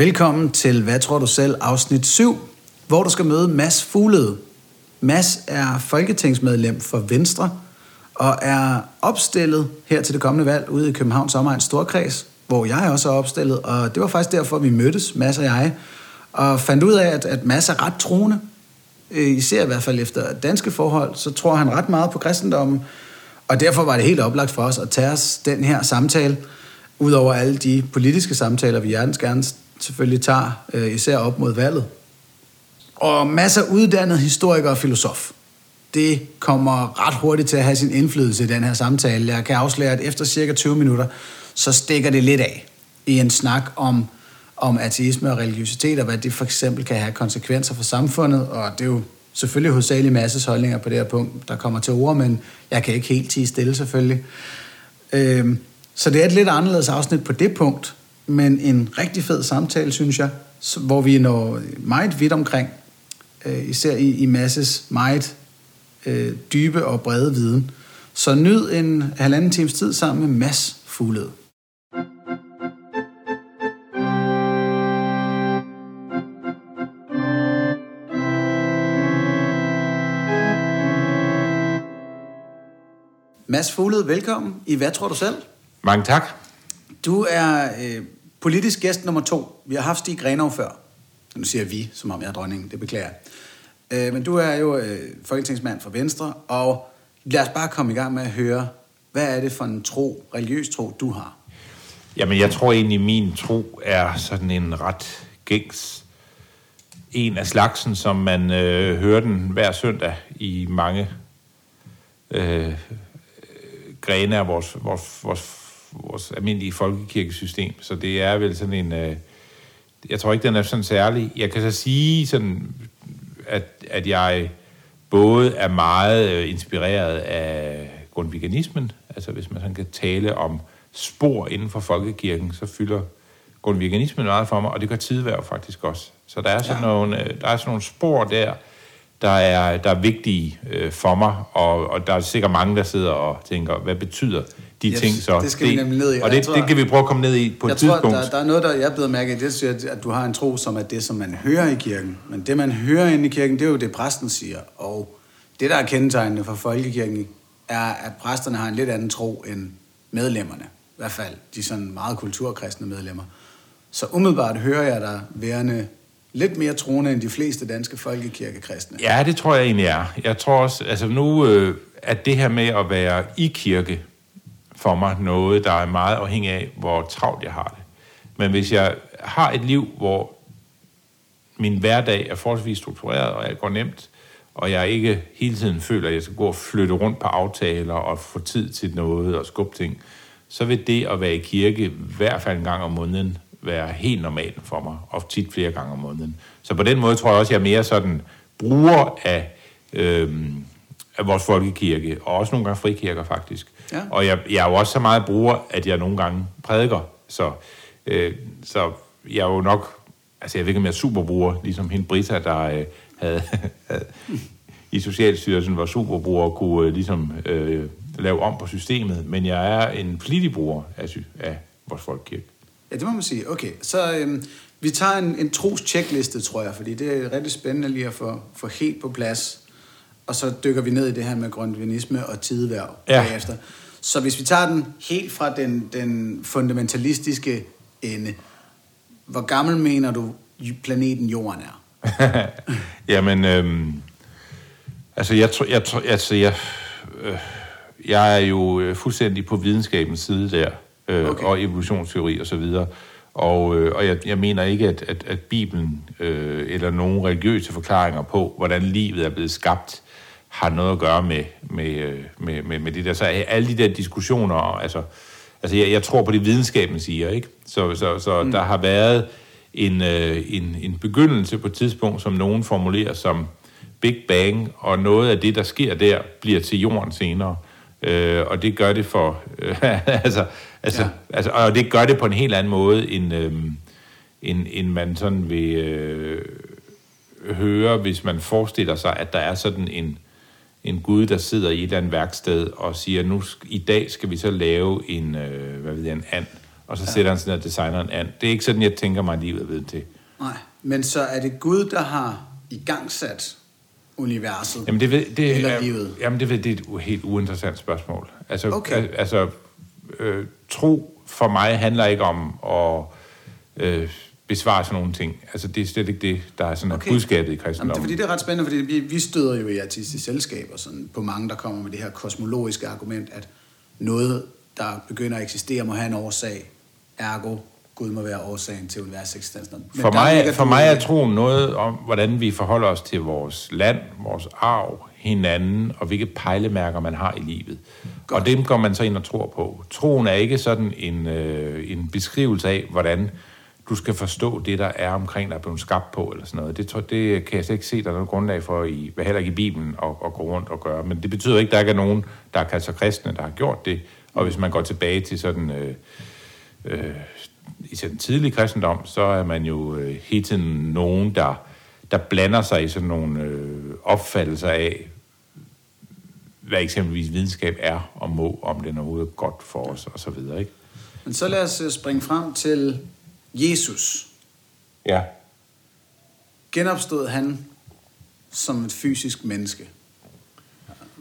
Velkommen til Hvad tror du selv? afsnit 7, hvor du skal møde Mads Fuglede. Mads er folketingsmedlem for Venstre og er opstillet her til det kommende valg ude i Københavns Omegns Storkreds, hvor jeg også er opstillet, og det var faktisk derfor, vi mødtes, Mads og jeg, og fandt ud af, at, at Mads er ret troende. Øh, Især i hvert fald efter danske forhold, så tror han ret meget på kristendommen, og derfor var det helt oplagt for os at tage os den her samtale, udover alle de politiske samtaler, vi hjertens gerne selvfølgelig tager, øh, især op mod valget. Og masser af uddannet historiker og filosof. Det kommer ret hurtigt til at have sin indflydelse i den her samtale. Jeg kan afsløre, at efter cirka 20 minutter, så stikker det lidt af i en snak om, om ateisme og religiøsitet, og hvad det for eksempel kan have konsekvenser for samfundet. Og det er jo selvfølgelig hovedsageligt masses holdninger på det her punkt, der kommer til ord, men jeg kan ikke helt tige stille selvfølgelig. Øhm, så det er et lidt anderledes afsnit på det punkt, men en rigtig fed samtale, synes jeg, hvor vi når meget vidt omkring, øh, især i, i Masses meget øh, dybe og brede viden. Så nyd en halvanden times tid sammen med Mads Fuglede. Mads Fuglede, velkommen i Hvad tror du selv? Mange tak. Du er øh, politisk gæst nummer to. Vi har haft Stig Grenov før. Nu siger vi, som om jeg er dronningen. Det beklager jeg. Øh, men du er jo øh, folketingsmand for Venstre, og lad os bare komme i gang med at høre, hvad er det for en tro, religiøs tro, du har? Jamen, jeg tror egentlig, min tro er sådan en ret gængs en af slagsen, som man øh, hører den hver søndag i mange øh, grene af vores, vores, vores, vores almindelige folkekirkesystem. Så det er vel sådan en... Øh, jeg tror ikke, den er sådan særlig. Jeg kan så sige sådan, at, at jeg både er meget øh, inspireret af grundviganismen, altså hvis man sådan kan tale om spor inden for folkekirken, så fylder grundviganismen meget for mig, og det gør tidværv faktisk også. Så der er sådan, ja. nogle, øh, der er sådan nogle spor der, der er, der er vigtige øh, for mig, og, og der er sikkert mange, der sidder og tænker, hvad betyder de yes, ting så? Det skal det, vi nemlig ned i. Og det, tror, det kan vi prøve at komme ned i på et jeg tidspunkt. Tror, der, der er noget, der jeg er blevet mærke i, det er, at du har en tro, som er det, som man hører i kirken. Men det, man hører inde i kirken, det er jo det, præsten siger. Og det, der er kendetegnende for folkekirken, er, at præsterne har en lidt anden tro end medlemmerne. I hvert fald de sådan meget kulturkristne medlemmer. Så umiddelbart hører jeg dig værende lidt mere troende end de fleste danske folkekirkekristne. Ja, det tror jeg egentlig er. Jeg tror også, altså nu øh, at det her med at være i kirke for mig noget, der er meget afhængig af, hvor travlt jeg har det. Men hvis jeg har et liv, hvor min hverdag er forholdsvis struktureret, og jeg går nemt, og jeg ikke hele tiden føler, at jeg skal gå og flytte rundt på aftaler og få tid til noget og skubbe ting, så vil det at være i kirke i hvert fald en gang om måneden være helt normalt for mig, og tit flere gange om måneden. Så på den måde tror jeg også, at jeg er mere sådan bruger af, øhm, vores folkekirke, og også nogle gange frikirker faktisk. Ja. Og jeg, jeg er jo også så meget bruger, at jeg nogle gange prædiker, så, øh, så jeg er jo nok, altså jeg ved ikke, om jeg er superbruger, ligesom hende Brita, der øh, havde, i Socialstyrelsen var superbruger og kunne øh, ligesom øh, lave om på systemet, men jeg er en flittig bruger af, af vores folkekirke. Ja, det må man sige. Okay, så øhm, vi tager en, en tros checkliste, tror jeg, fordi det er rigtig spændende lige at få, få helt på plads. Og så dykker vi ned i det her med grundvinisme og tideværv ja. bagefter. Så hvis vi tager den helt fra den, den fundamentalistiske ende, hvor gammel mener du planeten Jorden er? Jamen, øhm, altså jeg tror, jeg, tror, altså jeg, øh, jeg er jo øh, fuldstændig på videnskabens side der øh, okay. og evolutionsteori og så videre. Og, øh, og jeg, jeg mener ikke, at, at, at Bibelen øh, eller nogen religiøse forklaringer på, hvordan livet er blevet skabt, har noget at gøre med, med, øh, med, med, med det der. Så alle de der diskussioner, altså, altså jeg, jeg tror på det, videnskaben siger, ikke? Så, så, så mm. der har været en, øh, en, en begyndelse på et tidspunkt, som nogen formulerer som Big Bang, og noget af det, der sker der, bliver til jorden senere. Øh, og det gør det for... Øh, altså, altså, ja. altså, og det gør det på en helt anden måde, end, øh, end, end man sådan vil øh, høre, hvis man forestiller sig, at der er sådan en, en Gud, der sidder i et eller andet værksted og siger, nu i dag skal vi så lave en, øh, hvad ved jeg, en and, og så ja. sætter han ned og designer en and. Det er ikke sådan, jeg tænker mig, livet ved til. Nej, men så er det Gud, der har igangsat universet? Jamen det, ved, det, Eller er, livet? Jamen det, ved, det er et helt uinteressant spørgsmål. Altså, Okay. al- altså øh, tro for mig handler ikke om at øh, besvare sådan nogle ting. Altså det er slet ikke det, der er sådan okay. Budskabet i Jamen, det, er, kristendommen. fordi det er ret spændende, fordi vi, vi støder jo i artistiske selskaber sådan, på mange, der kommer med det her kosmologiske argument, at noget, der begynder at eksistere, må have en årsag. Ergo, Gud må være årsagen til universets eksistens. Men For mig, for mig er troen noget om, hvordan vi forholder os til vores land, vores arv, hinanden, og hvilke pejlemærker man har i livet. Godt. Og dem går man så ind og tror på. Troen er ikke sådan en, øh, en beskrivelse af, hvordan du skal forstå det, der er omkring dig, er blevet skabt på, eller sådan noget. Det, tror- det kan jeg slet ikke se, der er noget grundlag for, i, heller ikke i Bibelen, at, at gå rundt og gøre. Men det betyder ikke, at der ikke er nogen, der er kaldt sig kristne, der har gjort det. Og hvis man går tilbage til sådan... Øh, øh, i den tidlige kristendom, så er man jo øh, hele tiden nogen, der, der blander sig i sådan nogle øh, opfattelser af, hvad eksempelvis videnskab er og må, om det er overhovedet godt for os, og så videre, ikke? Men så lad os øh, springe frem til Jesus. Ja. Genopstod han som et fysisk menneske?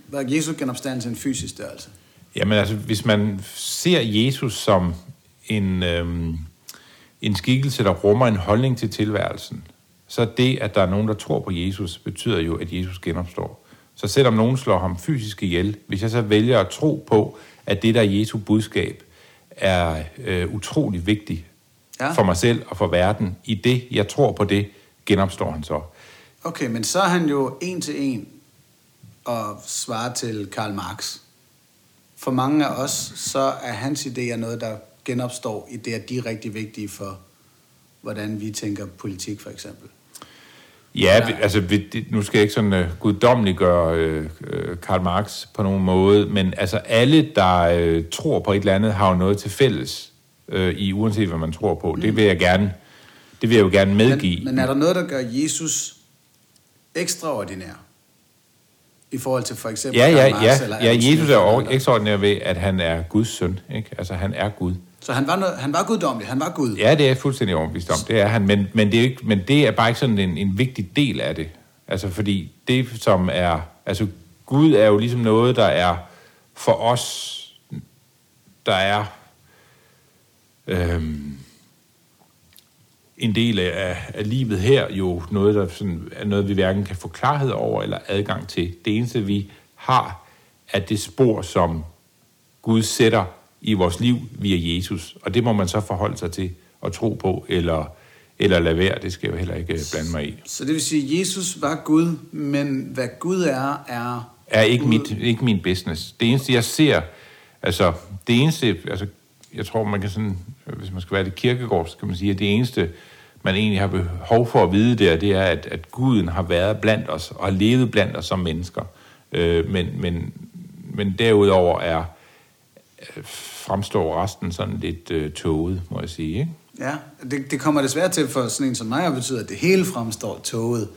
Var Jesu genopstandelse en fysisk størrelse? Jamen altså, hvis man ser Jesus som en, øhm, en skikkelse, der rummer en holdning til tilværelsen, så det, at der er nogen, der tror på Jesus, betyder jo, at Jesus genopstår. Så selvom nogen slår ham fysisk ihjel, hvis jeg så vælger at tro på, at det, der er Jesu budskab, er øh, utrolig vigtigt Ja. for mig selv og for verden, i det, jeg tror på det, genopstår han så. Okay, men så er han jo en til en og svarer til Karl Marx. For mange af os, så er hans idéer noget, der genopstår i det, at de er rigtig vigtige for, hvordan vi tænker politik, for eksempel. Ja, vi, altså vi, nu skal jeg ikke sådan uh, guddommeligt gøre uh, uh, Karl Marx på nogen måde, men altså alle, der uh, tror på et eller andet, har jo noget til fælles, uh, i uanset hvad man tror på. Mm. Det vil jeg gerne, det vil jeg jo gerne medgive. Men, men er der noget, der gør Jesus ekstraordinær? I forhold til for eksempel ja, ja, Marx ja, eller ja, Jesus er andre? ekstraordinær ved, at han er Guds søn, ikke? Altså han er Gud. Så han var, noget, han var guddommelig, han var Gud. Ja, det er jeg fuldstændig overbevist om. Det er han, men, men, det er ikke, men det er bare ikke sådan en, en vigtig del af det. Altså, fordi det, som er... Altså, Gud er jo ligesom noget, der er for os, der er øhm, en del af, af livet her, jo noget, der sådan, er noget, vi hverken kan få klarhed over eller adgang til. Det eneste, vi har, er det spor, som Gud sætter i vores liv via Jesus. Og det må man så forholde sig til og tro på, eller, eller lade være. Det skal jeg jo heller ikke øh, blande mig i. Så det vil sige, at Jesus var Gud, men hvad Gud er, er... Er ikke, Gud. mit, ikke min business. Det eneste, jeg ser, altså det eneste, altså jeg tror, man kan sådan, øh, hvis man skal være det kirkegård, så kan man sige, at det eneste, man egentlig har behov for at vide der, det er, at, at Guden har været blandt os, og har levet blandt os som mennesker. Øh, men, men, men derudover er, øh, fremstår resten sådan lidt øh, tåget, må jeg sige. Ikke? Ja, det, det kommer desværre til for sådan en som mig at betyde, at det hele fremstår tåget.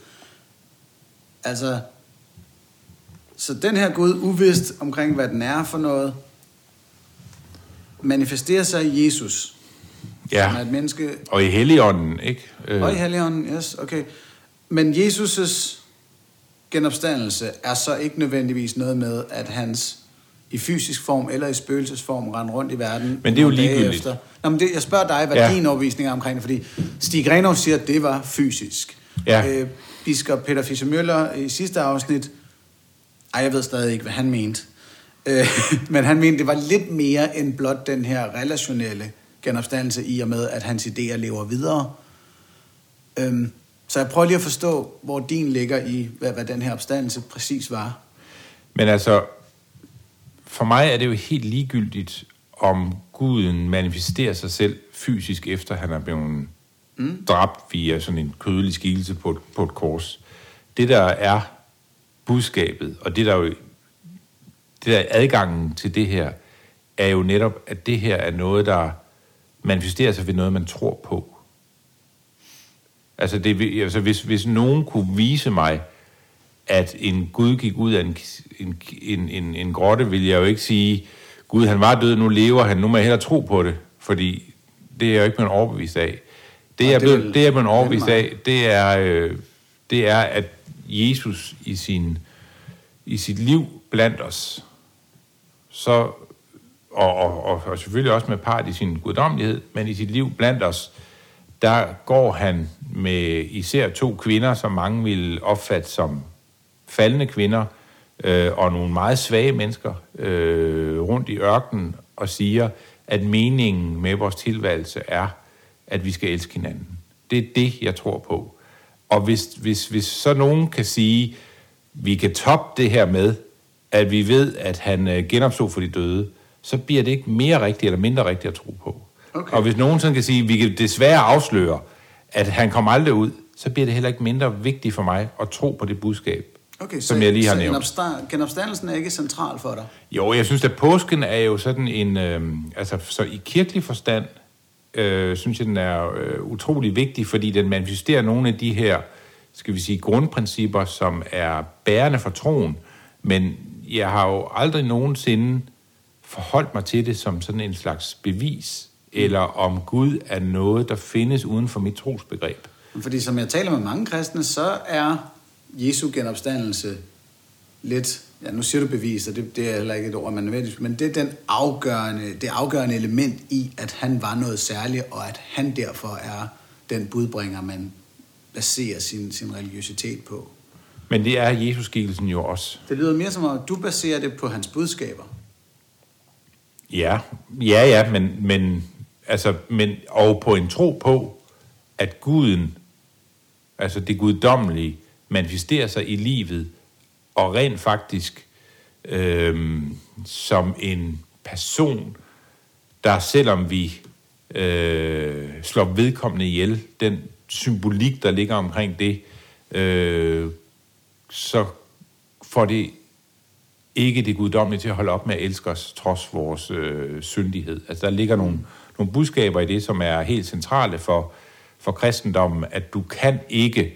Altså, så den her Gud, uvist omkring, hvad den er for noget, manifesterer sig i Jesus, Ja. som er et menneske, Og i Helligånden, ikke? Øh, og i Helligånden, yes, okay. Men Jesus' genopstandelse er så ikke nødvendigvis noget med, at hans i fysisk form eller i spøgelsesform rende rundt i verden. Men det er jo ligegyldigt. Efter. Nå, men det, jeg spørger dig, hvad ja. din overbevisning er omkring det, fordi Stig Renov siger, at det var fysisk. Ja. Øh, biskop Peter Fischer Møller i sidste afsnit, ej, jeg ved stadig ikke, hvad han mente. Øh, men han mente, det var lidt mere end blot den her relationelle genopstandelse i og med, at hans idéer lever videre. Øhm, så jeg prøver lige at forstå, hvor din ligger i, hvad, hvad den her opstandelse præcis var. Men altså, for mig er det jo helt ligegyldigt, om guden manifesterer sig selv fysisk, efter han er blevet mm. dræbt via sådan en kødelig skikkelse på et, på et kors. Det, der er budskabet, og det, der jo, det der er adgangen til det her, er jo netop, at det her er noget, der manifesterer sig ved noget, man tror på. Altså, det, altså hvis, hvis nogen kunne vise mig, at en Gud gik ud af en, en, en, en, en grotte, vil jeg jo ikke sige, Gud han var død, nu lever han, nu må jeg hellere tro på det, fordi det er jeg jo ikke blevet overbevist af. Det, jeg er det er blevet, det, jeg er blevet overbevist af, det er, øh, det er, at Jesus i, sin, i sit liv blandt os, så, og, og, og, og selvfølgelig også med part i sin guddommelighed, men i sit liv blandt os, der går han med især to kvinder, som mange vil opfatte som faldende kvinder, øh, og nogle meget svage mennesker øh, rundt i ørkenen, og siger, at meningen med vores tilværelse er, at vi skal elske hinanden. Det er det, jeg tror på. Og hvis, hvis, hvis så nogen kan sige, vi kan toppe det her med, at vi ved, at han øh, genopstod for de døde, så bliver det ikke mere rigtigt eller mindre rigtigt at tro på. Okay. Og hvis nogen sådan kan sige, at vi kan desværre afsløre, at han kommer aldrig ud, så bliver det heller ikke mindre vigtigt for mig at tro på det budskab, Okay, som så, jeg lige har så nævnt. genopsta- genopstandelsen er ikke central for dig? Jo, jeg synes, at påsken er jo sådan en... Øh, altså, så i kirkelig forstand, øh, synes jeg, den er øh, utrolig vigtig, fordi den manifesterer nogle af de her, skal vi sige, grundprincipper, som er bærende for troen. Men jeg har jo aldrig nogensinde forholdt mig til det som sådan en slags bevis, eller om Gud er noget, der findes uden for mit trosbegreb. Fordi som jeg taler med mange kristne, så er Jesu genopstandelse lidt, ja nu siger du bevis, og det, det er heller ikke et ord, man nødvendigvis, men det er den afgørende, det afgørende element i, at han var noget særligt, og at han derfor er den budbringer, man baserer sin, sin religiøsitet på. Men det er Jesus-skikkelsen jo også. Det lyder mere som om, at du baserer det på hans budskaber. Ja, ja, ja, men, men, altså, men, og på en tro på, at guden, altså det guddommelige, manifesterer sig i livet, og rent faktisk øhm, som en person, der selvom vi øh, slår vedkommende ihjel, den symbolik, der ligger omkring det, øh, så får det ikke det guddommelige til at holde op med at elske os, trods vores øh, syndighed. Altså, der ligger nogle, nogle budskaber i det, som er helt centrale for, for kristendommen, at du kan ikke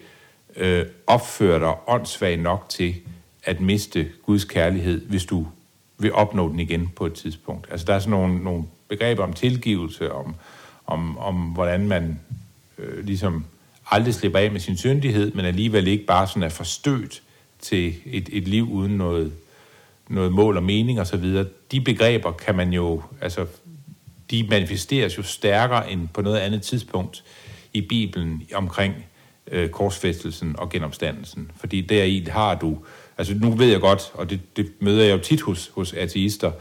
øh, opføre dig åndssvagt nok til at miste Guds kærlighed, hvis du vil opnå den igen på et tidspunkt. Altså, der er sådan nogle, nogle begreber om tilgivelse, om, om, om hvordan man øh, ligesom aldrig slipper af med sin syndighed, men alligevel ikke bare sådan er forstødt til et, et liv uden noget, noget mål og mening og så videre, de begreber kan man jo, altså, de manifesteres jo stærkere end på noget andet tidspunkt i Bibelen omkring øh, korsfæstelsen og genopstandelsen. Fordi deri har du, altså nu ved jeg godt, og det, det møder jeg jo tit hos, hos ateister,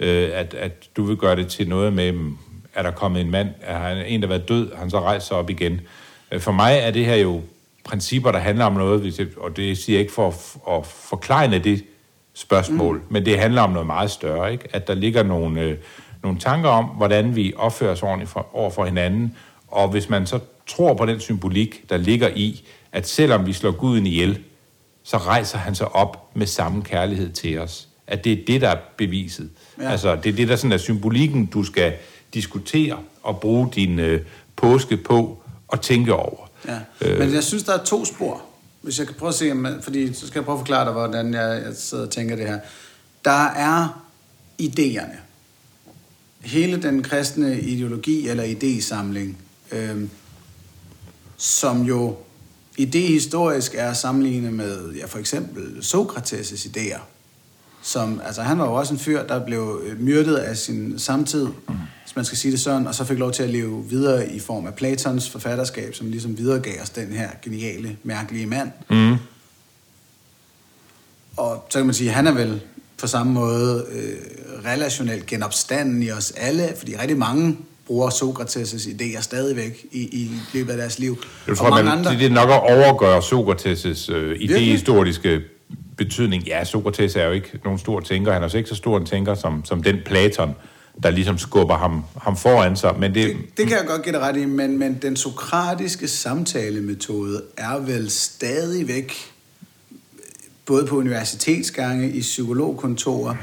øh, at, at du vil gøre det til noget med, er der kommet en mand, er han en, der har været død, han så rejst sig op igen. Øh, for mig er det her jo principper, der handler om noget, og det siger jeg ikke for at, forklejne det spørgsmål, mm. men det handler om noget meget større, ikke? At der ligger nogle, øh, nogle tanker om, hvordan vi opfører os ordentligt for, over for hinanden, og hvis man så tror på den symbolik, der ligger i, at selvom vi slår Guden ihjel, så rejser han sig op med samme kærlighed til os. At det er det, der er beviset. Ja. Altså, det er det, der sådan er symbolikken, du skal diskutere og bruge din øh, påske på og tænke over. Ja. Øh. Men jeg synes, der er to spor. Hvis jeg kan prøve at se, fordi så skal jeg prøve at forklare dig, hvordan jeg, jeg sidder og tænker det her. Der er idéerne. Hele den kristne ideologi eller idésamling, øh, som jo idehistorisk er sammenlignet med ja, for eksempel Sokrates' idéer. Som, altså han var jo også en fyr, der blev øh, myrdet af sin samtid, hvis man skal sige det sådan, og så fik lov til at leve videre i form af Platons forfatterskab, som ligesom videregav os den her geniale, mærkelige mand. Mm. Og så kan man sige, at han er vel på samme måde øh, relationelt genopstanden i os alle, fordi rigtig mange bruger Sokrates' idéer stadigvæk i, i løbet af deres liv. Jeg og tror, mange man, andre... det, er nok at overgøre Sokrates' øh, idehistoriske betydning. Ja, Sokrates er jo ikke nogen stor tænker. Han er også ikke så stor en tænker som, som den Platon, der ligesom skubber ham, ham foran sig. Men det, Det, det kan jeg godt give dig ret i, men, men den sokratiske samtalemetode er vel stadigvæk både på universitetsgange, i psykologkontorer,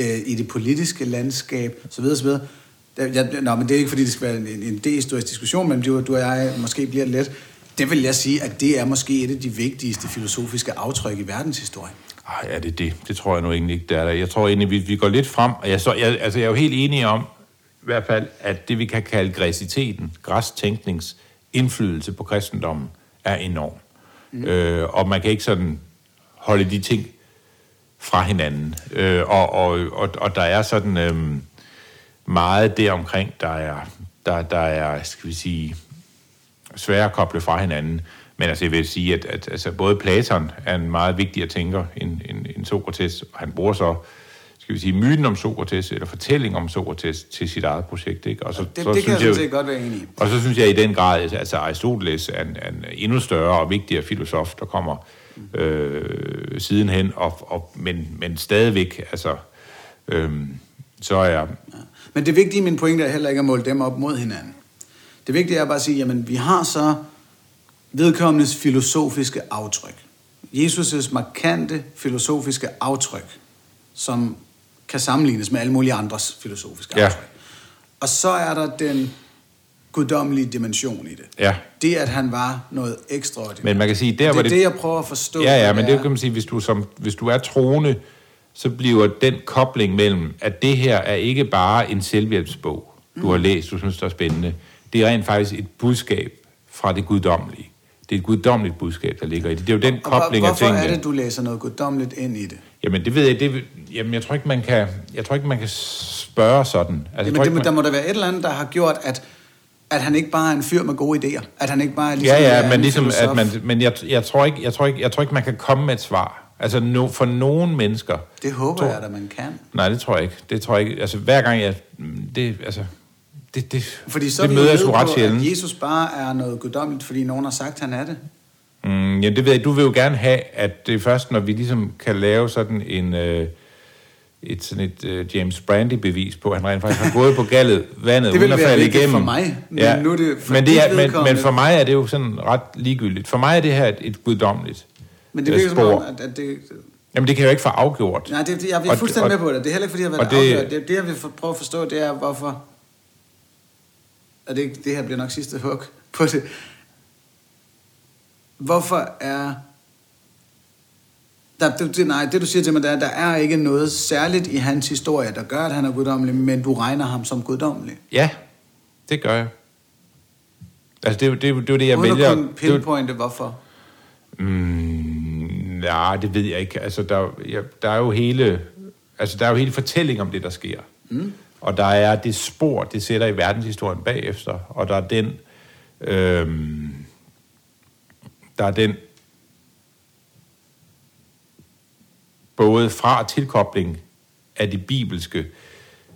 øh, i det politiske landskab, så videre, så videre. Der- Jeg, nå, men det er ikke, fordi det skal være en, en idehistorisk diskussion, men du, du og jeg måske bliver det let. Det vil jeg sige, at det er måske et af de vigtigste filosofiske aftryk i verdenshistorien. Ej, er det det? Det tror jeg nu egentlig ikke, det er der. Jeg tror egentlig, vi, vi går lidt frem, og jeg, så, jeg, altså, jeg er jo helt enig om, i hvert fald, at det vi kan kalde græsiteten, græstænknings indflydelse på kristendommen, er enorm. Mm. Øh, og man kan ikke sådan holde de ting fra hinanden. Øh, og, og, og, og der er sådan øh, meget deromkring, der er, der, der er, skal vi sige, svære at koble fra hinanden. Men altså, jeg vil sige, at, at altså, både Platon er en meget vigtigere tænker end, end, end Sokrates, og han bruger så skal vi sige, myten om Sokrates, eller fortælling om Sokrates til sit eget projekt. Ikke? Og så, det, så det kan jeg, jeg godt være enig i. Og så synes jeg i den grad, altså Aristoteles er en, en endnu større og vigtigere filosof, der kommer øh, sidenhen, og, og, men, men stadigvæk, altså, øh, så er jeg... Ja. Men det vigtige, min pointe er heller ikke at måle dem op mod hinanden. Det vigtige er bare at sige, jamen vi har så vedkommendes filosofiske aftryk. Jesus' markante filosofiske aftryk, som kan sammenlignes med alle mulige andres filosofiske ja. aftryk. Og så er der den guddommelige dimension i det. Ja. Det, at han var noget ekstraordinært. Men man kan sige, der, det er det, det, jeg prøver at forstå. Ja, ja, men det kan man sige, hvis du, som, hvis du er troende, så bliver den kobling mellem, at det her er ikke bare en selvhjælpsbog, du mm. har læst, du synes, det er spændende. Det er rent faktisk et budskab fra det guddommelige. Det er et guddommeligt budskab, der ligger i det. Det er jo den kobling af tingene. Hvorfor er det, du læser noget guddommeligt ind i det? Jamen, det ved jeg. Det, jamen, jeg tror ikke, man kan, jeg tror ikke, man kan spørge sådan. Altså, jamen, tror det, man... der må der være et eller andet, der har gjort, at at han ikke bare er en fyr med gode idéer. At han ikke bare er ligesom Ja, ja, men ligesom, at man, men jeg, jeg, tror ikke, jeg, tror ikke, jeg tror ikke, man kan komme med et svar. Altså no, for nogle mennesker... Det håber tror, jeg, at man kan. Nej, det tror jeg ikke. Det tror jeg ikke. Altså hver gang jeg... Det, altså, det, det, fordi så det møder jeg sgu ret sjældent. at Jesus bare er noget guddommeligt, fordi nogen har sagt, at han er det. Mm, ja, det ved jeg. Du vil jo gerne have, at det er først, når vi ligesom kan lave sådan en... Øh, et sådan et uh, James Brandy-bevis på, at han rent faktisk har gået på gallet vandet, det uden at falde igennem. for mig, men ja. nu er det for men, det er, men, men for mig er det jo sådan ret ligegyldigt. For mig er det her et, et guddommeligt Men det virker som om, at, at det... Jamen, det kan jo ikke få afgjort. Nej, det, det, jeg er fuldstændig og, med på det. Det er heller ikke, fordi jeg har været det, afgjort. Det, det, jeg vil prøve at forstå, det er, hvorfor... Og det, det her bliver nok sidste hug på det. Hvorfor er der, det, nej, det du siger til mig, er, at der er ikke noget særligt i hans historie, der gør, at han er guddommelig, men du regner ham som guddommelig. Ja, det gør jeg. Altså, det er det, det, det, det jeg Uden vælger... Uden at pinpointe, hvorfor? Mm, ja, det ved jeg ikke. Altså, der, ja, der er jo hele... Altså, der er jo hele fortælling om det, der sker. Mm. Og der er det spor, det sætter i verdenshistorien bagefter. Og der er den... øh, der er den både fra tilkobling af det bibelske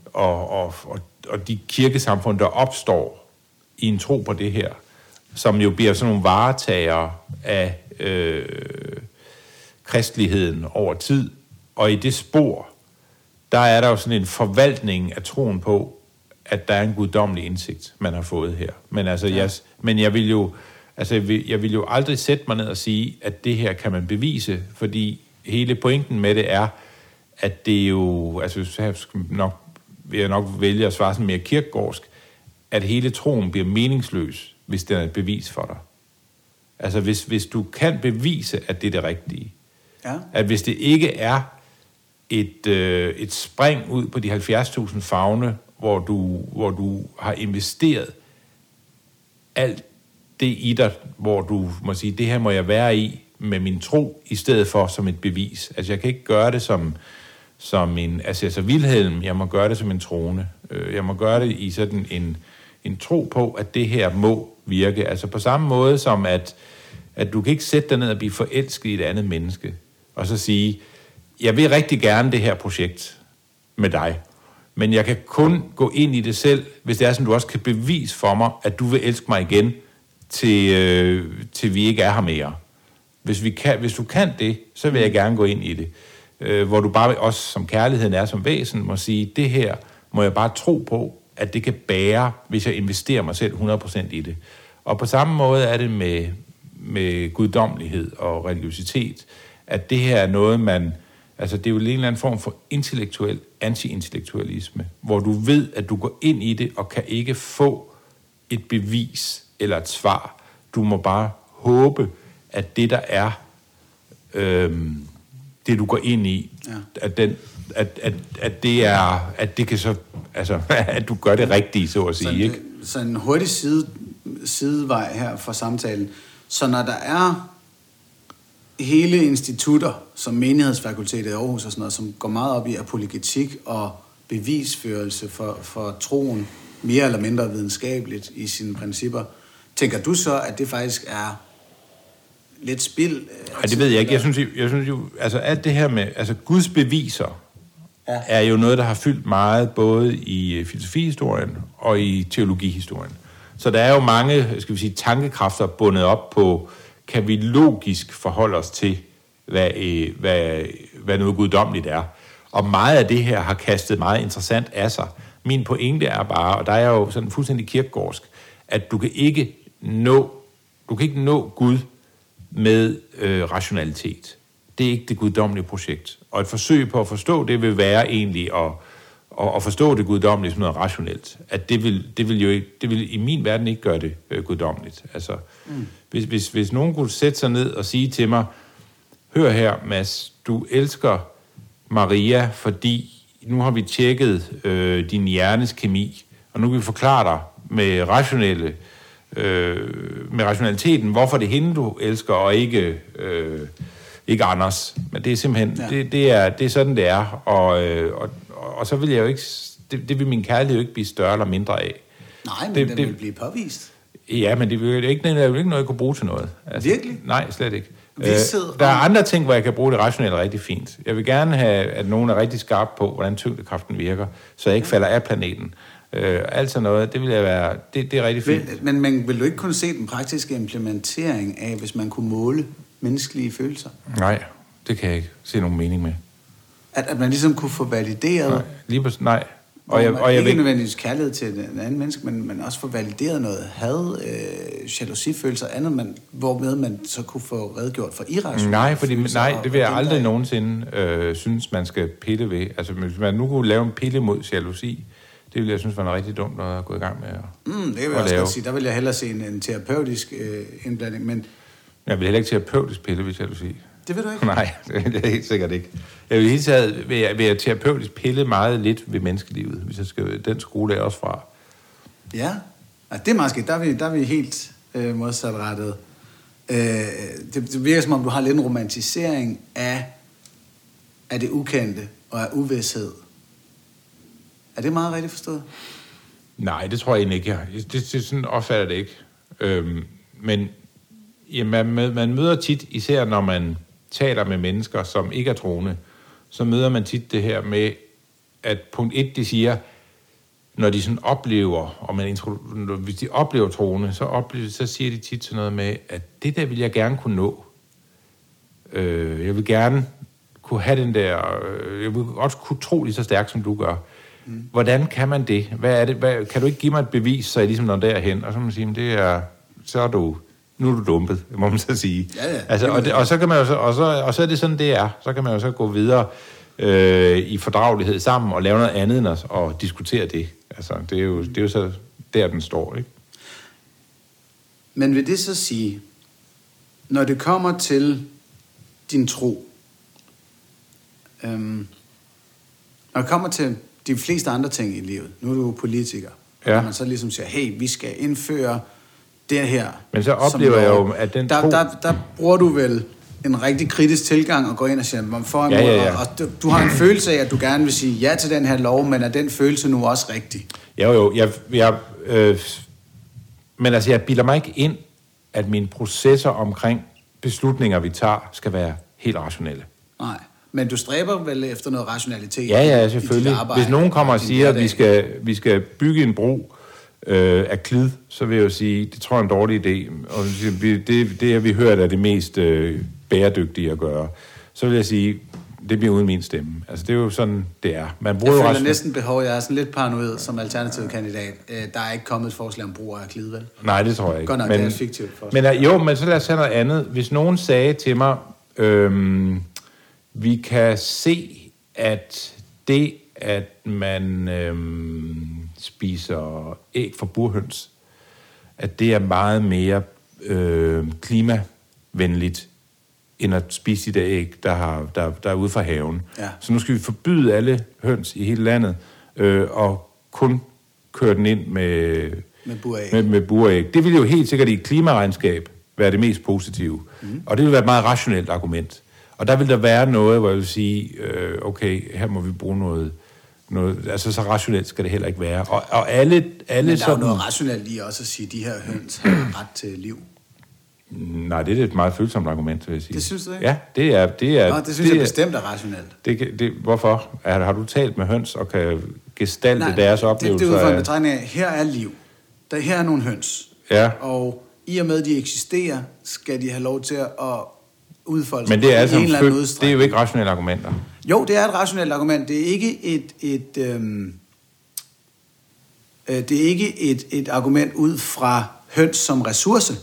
og, og, og, og de kirkesamfund, der opstår i en tro på det her, som jo bliver sådan nogle varetager af øh, kristeligheden over tid. Og i det spor, der er der jo sådan en forvaltning af troen på, at der er en guddommelig indsigt, man har fået her. Men, altså, ja. jeg, men jeg vil jo altså, jeg vil, jeg vil jo aldrig sætte mig ned og sige, at det her kan man bevise, fordi hele pointen med det er, at det er jo, altså jeg nok, vil jeg nok vælge at svare sådan mere kirkegårdsk, at hele troen bliver meningsløs, hvis den er et bevis for dig. Altså hvis, hvis du kan bevise, at det er det rigtige, ja. at hvis det ikke er et, øh, et spring ud på de 70.000 fagne, hvor du, hvor du har investeret alt det i dig, hvor du må sige, det her må jeg være i, med min tro, i stedet for som et bevis. Altså jeg kan ikke gøre det som, som en altså, Wilhelm, Vilhelm, jeg må gøre det som en trone. Øh, jeg må gøre det i sådan en, en tro på, at det her må virke. Altså på samme måde som, at, at du kan ikke sætte dig ned og blive forelsket i et andet menneske, og så sige, jeg vil rigtig gerne det her projekt med dig, men jeg kan kun gå ind i det selv, hvis det er sådan, du også kan bevise for mig, at du vil elske mig igen, til, øh, til vi ikke er her mere. Hvis, vi kan, hvis du kan det, så vil jeg gerne gå ind i det. Øh, hvor du bare også, som kærligheden er som væsen, må sige, det her må jeg bare tro på, at det kan bære, hvis jeg investerer mig selv 100% i det. Og på samme måde er det med, med guddommelighed og religiøsitet, at det her er noget, man... Altså, det er jo en eller anden form for intellektuel anti-intellektualisme, hvor du ved, at du går ind i det og kan ikke få et bevis eller et svar. Du må bare håbe, at det, der er, øhm, det du går ind i, ja. at, den, at, at, at, det er, at det kan så Altså, at du gør det rigtige, så at sige, så, ikke? Så en hurtig side, sidevej her for samtalen. Så når der er hele institutter, som menighedsfakultetet i Aarhus og sådan noget, som går meget op i apologetik og bevisførelse for, for troen, mere eller mindre videnskabeligt i sine principper, tænker du så, at det faktisk er lidt spild? Ja, det ved jeg ikke. Jeg synes, jeg, jeg synes jo, altså alt det her med, altså Guds beviser, ja. er jo noget, der har fyldt meget, både i øh, filosofihistorien og i teologihistorien. Så der er jo mange, skal vi sige, tankekræfter bundet op på, kan vi logisk forholde os til, hvad, øh, hvad, hvad noget guddommeligt er. Og meget af det her har kastet meget interessant af sig. Min pointe er bare, og der er jo sådan fuldstændig kirkegårdsk, at du kan ikke nå, du kan ikke nå Gud med øh, rationalitet. Det er ikke det guddommelige projekt. Og et forsøg på at forstå det vil være egentlig at, at, at forstå det guddommelige som noget rationelt. At det vil, det vil jo ikke, det vil i min verden ikke gøre det øh, guddommeligt. Altså, mm. hvis, hvis, hvis nogen kunne sætte sig ned og sige til mig, hør her Mads, du elsker Maria, fordi nu har vi tjekket øh, din hjernes kemi, og nu kan vi forklare dig med rationelle øh, med rationaliteten, hvorfor det er hende, du elsker, og ikke, øh, ikke Anders. Men det er simpelthen, ja. det, det, er, det er sådan, det er. Og, øh, og, og så vil jeg jo ikke, det, det vil min kærlighed jo ikke blive større eller mindre af. Nej, men det, den det, vil blive påvist. Ja, men det vil ikke, det er jo ikke noget, jeg kunne bruge til noget. Altså, Virkelig? Nej, slet ikke. Øh, der er andre ting, hvor jeg kan bruge det rationelt rigtig fint. Jeg vil gerne have, at nogen er rigtig skarp på, hvordan tyngdekraften virker, så jeg ikke falder af planeten. Øh, alt sådan noget, det vil jeg være, det, det er rigtig fint. Men, men, men vil du ikke kunne se den praktiske implementering af, hvis man kunne måle menneskelige følelser? Nej, det kan jeg ikke se nogen mening med. At, at man ligesom kunne få valideret... Nej, lige på, nej. Og jeg, og jeg ikke vil... nødvendigvis kærlighed til en anden menneske, men, men også få valideret noget had, øh, jalousifølelser og andet, man, hvormed man så kunne få redgjort for irrationelle Nej, fordi, nej det vil jeg aldrig nogensinde øh, synes, man skal pille ved. Altså, hvis man nu kunne lave en pille mod jalousi, det ville jeg synes var noget rigtig dumt at gå i gang med at mm, Det vil jeg også godt sige. Der vil jeg hellere se en, en terapeutisk øh, indblanding, men... Jeg vil heller ikke terapeutisk pille, vil sige. Det vil du ikke? Nej, det er helt sikkert ikke. Jeg vil helt taget, vil jeg, vil jeg terapeutisk pille meget lidt ved menneskelivet, hvis jeg skal, den skole er også fra. Ja, altså, det er måske, der er vi, der er vi helt øh, modsatrettet. Øh, det, det virker som om, du har lidt en romantisering af, af det ukendte og af uvidshed. Er det meget rigtigt forstået? Nej, det tror jeg egentlig ikke. Jeg, det, det, sådan opfatter det ikke. Øhm, men ja, man, man møder tit, især når man taler med mennesker, som ikke er troende, så møder man tit det her med, at punkt et, de siger, når de sådan oplever, og man hvis de oplever troende, så, oplever, så siger de tit sådan noget med, at det der vil jeg gerne kunne nå. Øh, jeg vil gerne kunne have den der, øh, jeg vil også kunne tro lige så stærkt, som du gør. Mm. Hvordan kan man det? Hvad er det? Hvad, kan du ikke give mig et bevis, så jeg ligesom når derhen? Og så må man sige, det er, så er du, nu er du dumpet, må man så sige. Ja, ja. Altså, og, det, og, så kan man jo så, og, så, og så er det sådan, det er. Så kan man jo så gå videre øh, i fordragelighed sammen og lave noget andet end at og diskutere det. Altså, det er, jo, det er jo så der, den står, ikke? Men vil det så sige, når det kommer til din tro, øhm, når det kommer til de fleste andre ting i livet. Nu er du politiker. Ja. Og man så ligesom siger, hey, vi skal indføre det her. Men så oplever jeg jo, at den der, tro... der, der bruger du vel en rigtig kritisk tilgang og går ind og siger, man får ja, ja, ja. og, og du, du har en følelse af, at du gerne vil sige ja til den her lov, men er den følelse nu også rigtig? Jo, jo, jeg, jeg, øh, men altså, jeg bilder mig ikke ind, at mine processer omkring beslutninger, vi tager, skal være helt rationelle. Nej. Men du stræber vel efter noget rationalitet? Ja, ja, selvfølgelig. Arbejde, Hvis nogen kommer og siger, at vi skal, vi skal bygge en bro øh, af klid, så vil jeg jo sige, det tror jeg er en dårlig idé. Og det, det har vi hørt er det mest øh, bæredygtige at gøre. Så vil jeg sige, det bliver uden min stemme. Altså, det er jo sådan, det er. Man bruger jeg føler ration... næsten behov, jeg er sådan lidt paranoid som alternativ kandidat. Øh, der er ikke kommet et forslag om brug af klid, vel? Nej, det tror jeg ikke. Godt nok, men, det er fiktivt forslag. Men, øh, jo, men så lad os have noget andet. Hvis nogen sagde til mig, øhm, vi kan se, at det, at man øhm, spiser æg fra burhøns, at det er meget mere øh, klimavenligt, end at spise de der æg, der, har, der, der er ude fra haven. Ja. Så nu skal vi forbyde alle høns i hele landet, øh, og kun køre den ind med, Med buræg. med, med buræg. Det ville jo helt sikkert i et klimaregnskab være det mest positive. Mm. Og det ville være et meget rationelt argument. Og der vil der være noget, hvor jeg vil sige, øh, okay, her må vi bruge noget, noget, altså så rationelt skal det heller ikke være. Og, og alle, alle Men der er jo sådan, noget rationelt i også at sige, at de her høns har ret til liv. Nej, det er et meget følsomt argument, vil jeg sige. Det synes du ikke? Ja, det er... Det, er, Nå, det synes jeg er- bestemt er rationelt. Det, det, hvorfor? Er, har du talt med høns og kan gestalte Nej, deres det, det oplevelser? er ud fra en af- betragtning af, her er liv. Der, her er nogle høns. Ja. Og i og med, at de eksisterer, skal de have lov til at udfolde Men det er, altså en eller anden føl- det er udstrækning. jo ikke rationelle argumenter. Jo, det er et rationelt argument. Det er ikke et, et, øhm, øh, det er ikke et, et argument ud fra høns som ressource.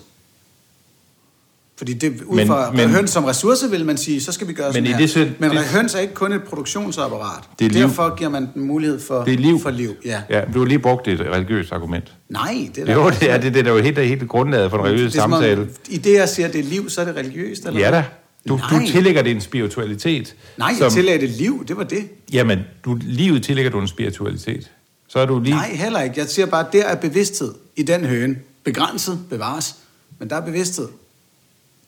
Fordi det, ud Men- fra men- høns som ressource vil man sige, så skal vi gøre Men sådan i her. det selv- men det- høns er ikke kun et produktionsapparat. Det er liv. Derfor giver man den mulighed for, Det er liv. for liv. Ja. Ja, du har lige brugt et religiøst argument. Nej, det er Jo, det er det, det er jo helt, helt grundlaget for en religiøs Det er som om, samtale. I det, jeg siger, det er liv, så er det religiøst, eller Ja hvad? Du, Nej. du tillægger det en spiritualitet. Nej, jeg tillagde det liv, det var det. Jamen, du, livet tillægger du en spiritualitet. Så er du lige... Nej, heller ikke. Jeg siger bare, at der er bevidsthed i den høne. Begrænset, bevares, men der er bevidsthed.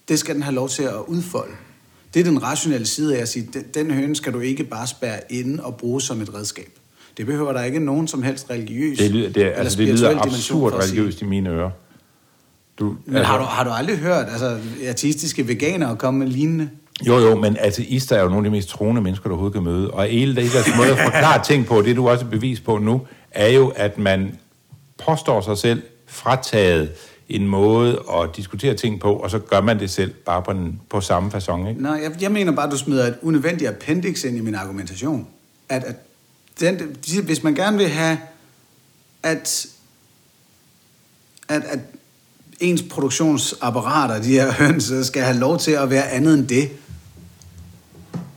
Det skal den have lov til at udfolde. Det er den rationelle side af at sige, den, den høne skal du ikke bare spærre inde og bruge som et redskab. Det behøver der ikke nogen som helst religiøs Det lyder, det, eller altså, det lyder absurd religiøst i mine ører. Du, altså- Men har du, har du aldrig hørt altså, ateistiske veganere komme med lignende? Jo, jo, men ateister er jo nogle af de mest troende mennesker, du overhovedet kan møde. Og hele deres måde at forklare ting på, det du også er bevis på nu, er jo, at man påstår sig selv frataget en måde at diskutere ting på, og så gør man det selv bare på, den, på samme façon, ikke? Nej, jeg, jeg mener bare, at du smider et unødvendigt appendix ind i min argumentation. At, at den, de- hvis man gerne vil have, at, at, at ens produktionsapparater, de her høns, skal have lov til at være andet end det,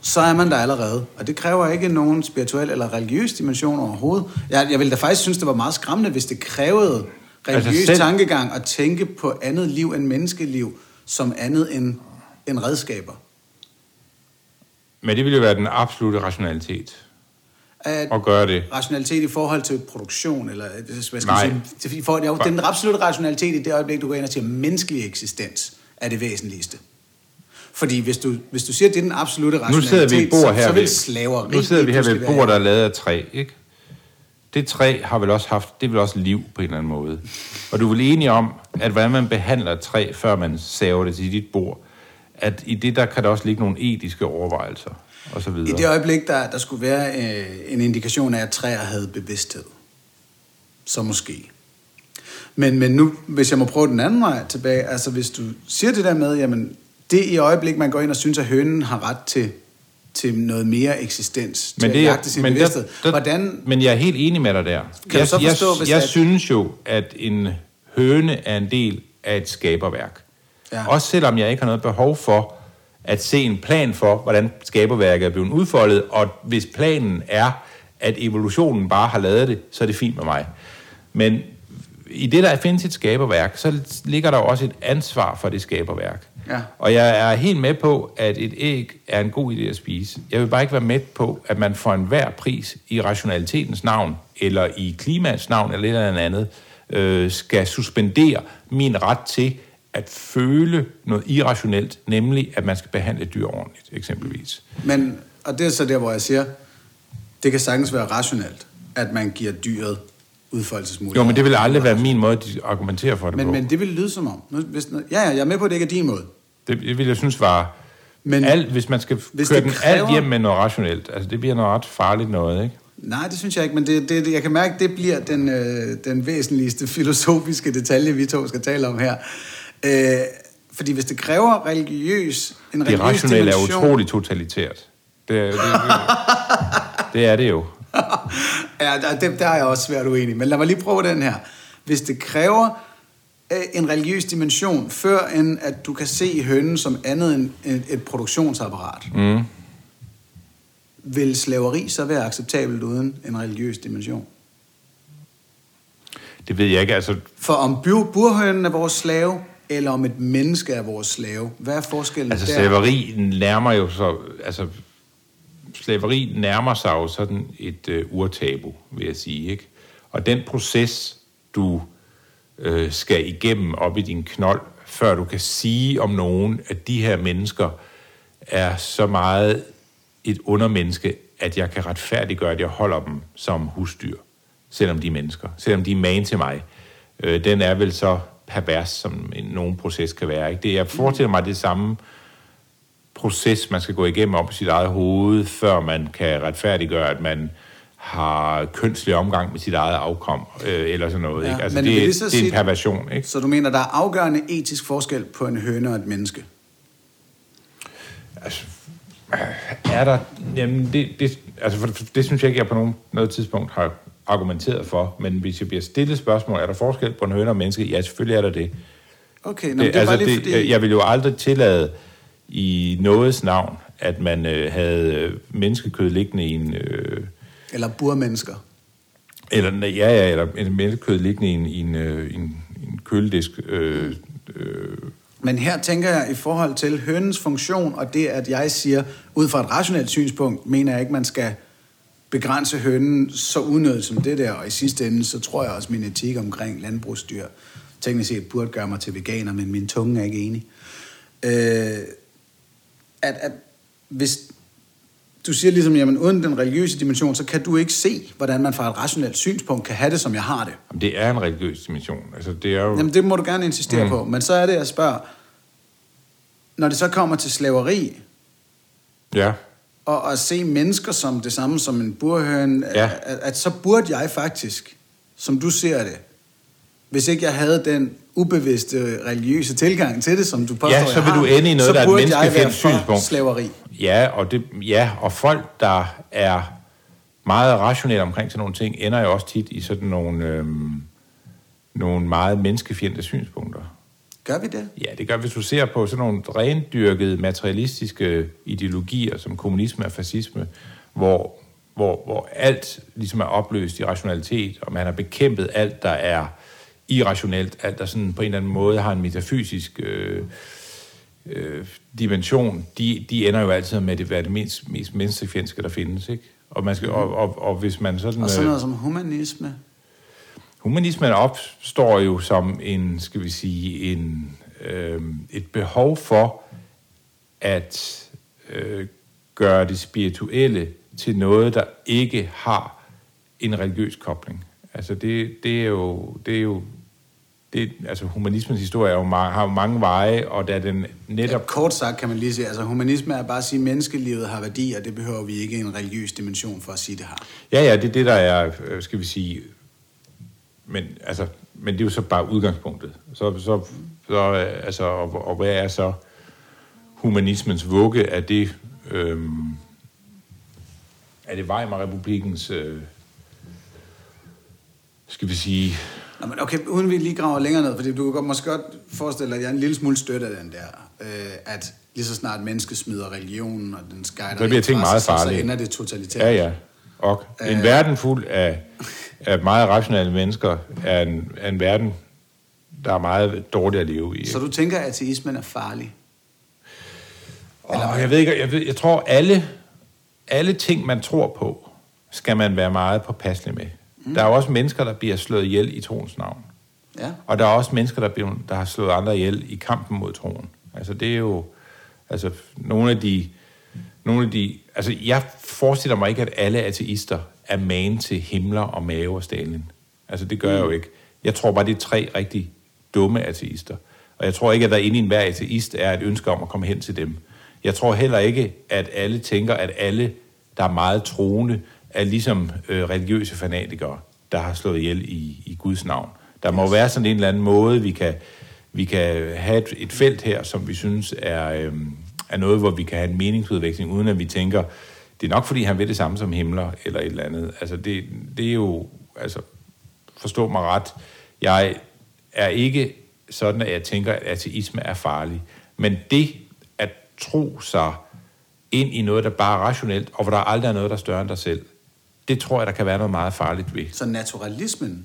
så er man der allerede. Og det kræver ikke nogen spirituel eller religiøs dimension overhovedet. Jeg, jeg ville da faktisk synes, det var meget skræmmende, hvis det krævede religiøs Altså altså selv- tankegang at tænke på andet liv end menneskeliv som andet end, end redskaber. Men det ville jo være den absolute rationalitet At at gøre det. rationalitet i forhold til produktion, eller hvad skal Nej. sige, forhold, jo, den absolutte rationalitet i det øjeblik, du går ind og siger, menneskelig eksistens er det væsentligste. Fordi hvis du, hvis du siger, at det er den absolute Nu rationalitet, sidder vi et bord så, her så vil ved, slaveri nu sidder vi her ved et bord, der er lavet af træ, ikke? Det træ har vel også haft, det vel også liv på en eller anden måde. Og du er vel enig om, at hvordan man behandler et træ, før man saver det til dit bord, at i det der kan der også ligge nogle etiske overvejelser, og så I videre. det øjeblik, der, der skulle være øh, en indikation af, at træer havde bevidsthed. Så måske. Men, men nu, hvis jeg må prøve den anden vej tilbage, altså hvis du siger det der med, jamen, det i øjeblik, man går ind og synes, at hønen har ret til, til noget mere eksistens, til Men, at det, jagte sin men, bevidsthed. der, der, Hvordan, men jeg er helt enig med dig der. du jeg, så forstå, jeg, hvis jeg at- synes jo, at en høne er en del af et skaberværk. Ja. Også selvom jeg ikke har noget behov for at se en plan for, hvordan skaberværket er blevet udfoldet, og hvis planen er, at evolutionen bare har lavet det, så er det fint med mig. Men i det, der findes et skaberværk, så ligger der også et ansvar for det skaberværk. Ja. Og jeg er helt med på, at et æg er en god idé at spise. Jeg vil bare ikke være med på, at man for enhver pris i rationalitetens navn, eller i klimaets navn, eller et eller andet, øh, skal suspendere min ret til at føle noget irrationelt, nemlig at man skal behandle dyr ordentligt, eksempelvis. men, og det er så der, hvor jeg siger, det kan sagtens være rationelt, at man giver dyret udfoldelsesmuligheder. Jo, men det vil aldrig være min måde at argumentere for det Men, på. men det vil lyde som om. Nu, hvis, ja, ja, jeg er med på, at det ikke er din måde. Det, det vil jeg synes var... Men- alt, hvis man skal Hvis køre den kræver- alt hjem med noget rationelt, altså det bliver noget ret farligt noget, ikke? Nej, det synes jeg ikke, men det, det, det- jeg kan mærke, det bliver den, øh, den væsentligste filosofiske detalje, vi to skal tale om her. Øh, fordi hvis det kræver religiøs, en Det religiøs rationelle er utroligt totalitært. Det, er- det, det, det er det jo. ja, der, det, der er jeg også svært uenig. Men lad mig lige prøve den her. Hvis det kræver øh, en religiøs dimension, før end at du kan se hønnen som andet end et, et produktionsapparat, Mm. vil slaveri så være acceptabelt uden en religiøs dimension? Det ved jeg ikke. Altså, For om bur- burhønen er vores slave, eller om et menneske er vores slave, hvad er forskellen altså der? slaveri nærmer jo så... Altså, slaveri nærmer sig jo sådan et uh, urtabu, vil jeg sige, ikke? Og den proces, du øh, skal igennem op i din knold, før du kan sige om nogen, at de her mennesker er så meget et undermenneske, at jeg kan retfærdiggøre, at jeg holder dem som husdyr, selvom de er mennesker, selvom de er man til mig. Øh, den er vel så pervers, som en, nogen proces kan være. Ikke? Det, jeg forestiller mig det samme proces, man skal gå igennem op i sit eget hoved, før man kan retfærdiggøre, at man har kønslig omgang med sit eget afkom, øh, eller sådan noget. Ja, ikke? Altså, det, det, det er en perversion. Ikke? Så du mener, der er afgørende etisk forskel på en høne og et menneske? Altså, er der... Jamen, det, det, altså, for, det synes jeg ikke, jeg på nogen, noget tidspunkt har argumenteret for, men hvis jeg bliver stillet spørgsmål, er der forskel på en høne og en menneske? Ja, selvfølgelig er der det. Okay, det, det er altså, lige det, fordi... Jeg vil jo aldrig tillade i nådes navn, at man øh, havde øh, menneskekød liggende i en... Øh, eller burmennesker. Eller, ja, ja, eller en menneskekød liggende i en, i en, øh, en, en køledisk. Øh, øh. Men her tænker jeg i forhold til hønens funktion, og det, at jeg siger, ud fra et rationelt synspunkt, mener jeg ikke, man skal begrænse hønnen så unødigt som det der, og i sidste ende, så tror jeg også, min etik omkring landbrugsdyr teknisk set burde gøre mig til veganer, men min tunge er ikke enig. Øh, at, at hvis du siger ligesom, jamen uden den religiøse dimension, så kan du ikke se, hvordan man fra et rationelt synspunkt kan have det, som jeg har det. Jamen, det er en religiøs dimension. Altså, det er jo... Jamen, det må du gerne insistere mm. på. Men så er det, jeg spørger, når det så kommer til slaveri, ja. Og at se mennesker som det samme som en burhøn, ja. at, at så burde jeg faktisk, som du ser det, hvis ikke jeg havde den ubevidste religiøse tilgang til det, som du påstår, Ja, så vil du ende i noget, der er et menneskefældt synspunkt. slaveri. Ja og, det, ja, og folk, der er meget rationelle omkring sådan nogle ting, ender jo også tit i sådan nogle, øhm, nogle meget menneskefjendte synspunkter. Gør vi det? Ja, det gør Hvis du ser på sådan nogle rendyrkede materialistiske ideologier, som kommunisme og fascisme, hvor, hvor, hvor alt ligesom er opløst i rationalitet, og man har bekæmpet alt, der er irrationelt, alt der sådan på en eller anden måde har en metafysisk øh, øh, dimension, de, de ender jo altid med at være det mest, mest menneskefjendske, der findes, ikke? Og, man skal, og, og, og hvis man sådan... Og sådan noget øh, som humanisme? Humanismen opstår jo som en, skal vi sige, en, øh, et behov for at øh, gøre det spirituelle til noget, der ikke har en religiøs kobling. Altså det, det, er jo, det er jo det, altså humanismens historie er jo mange, har jo mange veje, og da den netop... Ja, kort sagt kan man lige sige, altså humanisme er bare at sige, at menneskelivet har værdi, og det behøver vi ikke en religiøs dimension for at sige, det har. Ja, ja, det er det, der er, øh, skal vi sige... Men, altså, men det er jo så bare udgangspunktet. Så, så, så øh, altså, og, og hvad er så humanismens vugge? Er det, øhm, er det Weimar-republikens... Øh, skal vi sige, Nå, men okay, uden vi lige graver længere ned, fordi du kan måske godt forestille dig, at jeg er en lille smule støt af den der, øh, at lige så snart mennesket smider religionen, og den skejder... Det bliver ting meget farligt. Så ender det totalitært. Ja, ja. Og en øh, verden fuld af, af meget rationelle mennesker er en, er en verden, der er meget dårligt at leve i. Så du tænker, at ateismen er farlig? Eller, oh, jeg ved ikke, jeg, ved, jeg tror, alle, alle ting, man tror på, skal man være meget påpasselig med. Mm. Der er jo også mennesker, der bliver slået ihjel i troens navn. Ja. Og der er også mennesker, der, bliver, der har slået andre ihjel i kampen mod troen. Altså det er jo... Altså nogle af de... Nogle af de altså jeg forestiller mig ikke, at alle ateister er man til himler og mave og Stalin. Altså det gør mm. jeg jo mm. ikke. Jeg tror bare, det er tre rigtig dumme ateister. Og jeg tror ikke, at der inde i enhver ateist er et ønske om at komme hen til dem. Jeg tror heller ikke, at alle tænker, at alle, der er meget troende, er ligesom øh, religiøse fanatikere, der har slået ihjel i, i Guds navn. Der må yes. være sådan en eller anden måde, vi kan, vi kan have et, et felt her, som vi synes er, øh, er noget, hvor vi kan have en meningsudveksling, uden at vi tænker, det er nok fordi, han vil det samme som himler, eller et eller andet. Altså, det, det er jo, altså, forstå mig ret, jeg er ikke sådan, at jeg tænker, at ateisme er farlig. Men det at tro sig ind i noget, der bare er rationelt, og hvor der aldrig er noget, der er større end dig selv, det tror jeg, der kan være noget meget farligt ved. Så naturalismen?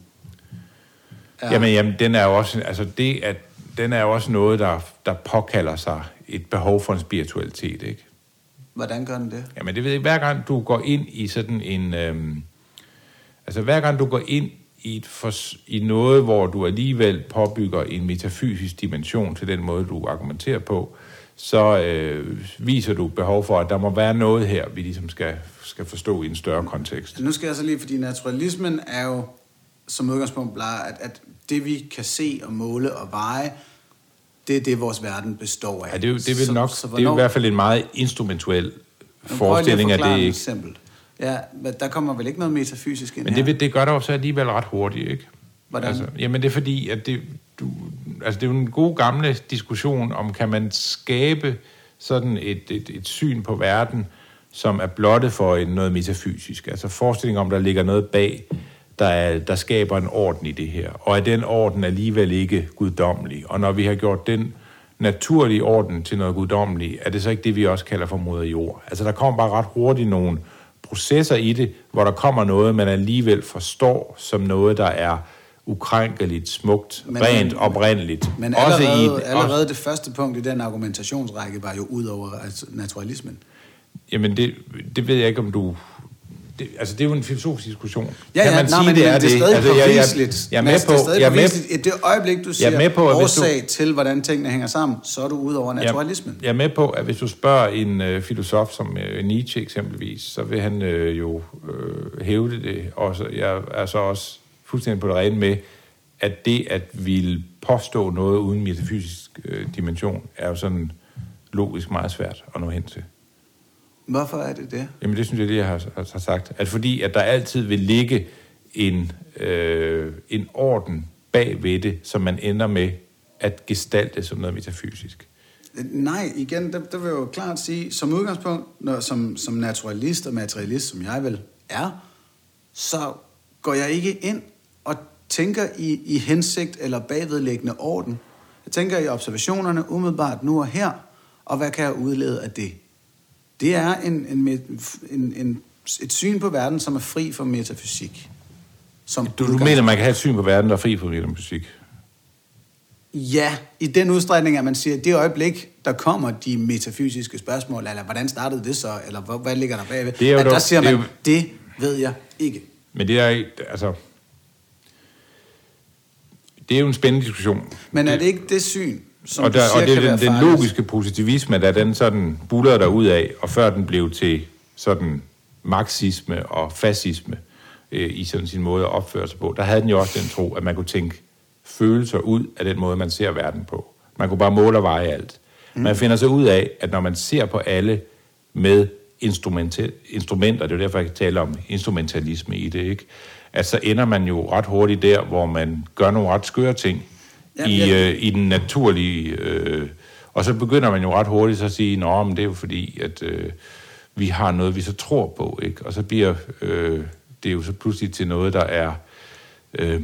Er... Jamen, jamen, den er jo også, altså det, at, den er jo også noget, der, der påkalder sig et behov for en spiritualitet, ikke? Hvordan gør den det? Jamen, det ved jeg, hver gang du går ind i sådan en... Øhm, altså, hver gang du går ind i, et for, i noget, hvor du alligevel påbygger en metafysisk dimension til den måde, du argumenterer på, så øh, viser du behov for, at der må være noget her, vi ligesom skal, skal forstå i en større kontekst. Nu skal jeg så lige, fordi naturalismen er jo som udgangspunkt bare, at, at det vi kan se og måle og veje, det er det, vores verden består af. Ja, det, er det, vil nok, så, det er i hvert fald en meget instrumentuel forestilling af det, ikke? Eksempel. Ja, men der kommer vel ikke noget metafysisk ind Men her? det, vil- det gør der jo så alligevel ret hurtigt, ikke? Hvordan? Altså, jamen det er fordi, at det, du, altså det er jo en god gamle diskussion om, kan man skabe sådan et, et, et syn på verden, som er blottet for en, noget metafysisk. Altså forestilling om, der ligger noget bag, der, er, der skaber en orden i det her. Og at den orden alligevel ikke guddommelig. Og når vi har gjort den naturlige orden til noget guddommeligt, er det så ikke det, vi også kalder for moder jord. Altså der kommer bare ret hurtigt nogle processer i det, hvor der kommer noget, man alligevel forstår som noget, der er ukrænkeligt, smukt, Men- rent, oprindeligt. Men Også allerede, i, allerede det første punkt i den argumentationsrække var jo ud over altså, naturalismen. Jamen, det, det ved jeg ikke, om du... Det, altså, det er jo en filosofisk diskussion. Ja, kan ja, man nej, sige, men det er det er det? stadig altså, jeg, jeg, påviseligt. jeg er med på... Det er stadig Jeg er med, påviseligt. I det øjeblik, du siger Jeg er med på, at hvis du- årsag til, hvordan tingene hænger sammen, så er du ude over jeg, naturalismen. jeg er med på, at hvis du spørger en øh, filosof som øh, Nietzsche eksempelvis, så vil han øh, jo øh, hævde det. Og så, jeg er så også fuldstændig på det rene med, at det at ville påstå noget uden metafysisk øh, dimension, er jo sådan logisk meget svært at nå hen til. Hvorfor er det det? Jamen det synes jeg, det jeg har, har sagt. At fordi, at der altid vil ligge en, øh, en orden bag ved det, som man ender med at gestalte som noget metafysisk. Nej, igen, der, der vil jeg jo klart sige, som udgangspunkt, når, som, som naturalist og materialist, som jeg vel er, så går jeg ikke ind og tænker i, i hensigt eller bagvedliggende orden. Jeg tænker i observationerne umiddelbart nu og her, og hvad kan jeg udlede af det? Det er en, en, en, en, et syn på verden, som er fri for metafysik. Som Du, du mener, man kan have et syn på verden, der er fri for metafysik? Ja, i den udstrækning, at man siger, at det øjeblik, der kommer de metafysiske spørgsmål, eller hvordan startede det så, eller hvad, hvad ligger der bagved, Det er jo at dog- der siger det er man, jo- det ved jeg ikke. Men det er altså... Det er jo en spændende diskussion. Men er det ikke det syn, som og, der, og det er den, den logiske positivisme, der den sådan buller der ud af, og før den blev til sådan marxisme og fascisme øh, i sådan sin måde at opføre sig på, der havde den jo også den tro, at man kunne tænke følelser ud af den måde, man ser verden på. Man kunne bare måle og veje alt. Mm. Man finder så ud af, at når man ser på alle med instrumenter, instrumenter, det er derfor, jeg kan tale om instrumentalisme i det, ikke? at så ender man jo ret hurtigt der, hvor man gør nogle ret skøre ting I, jeg- øh, i den naturlige... Øh, og så begynder man jo ret hurtigt så at sige, Nå, men det er jo fordi, at øh, vi har noget, vi så tror på, ikke? Og så bliver øh, det jo så pludselig til noget, der er øh,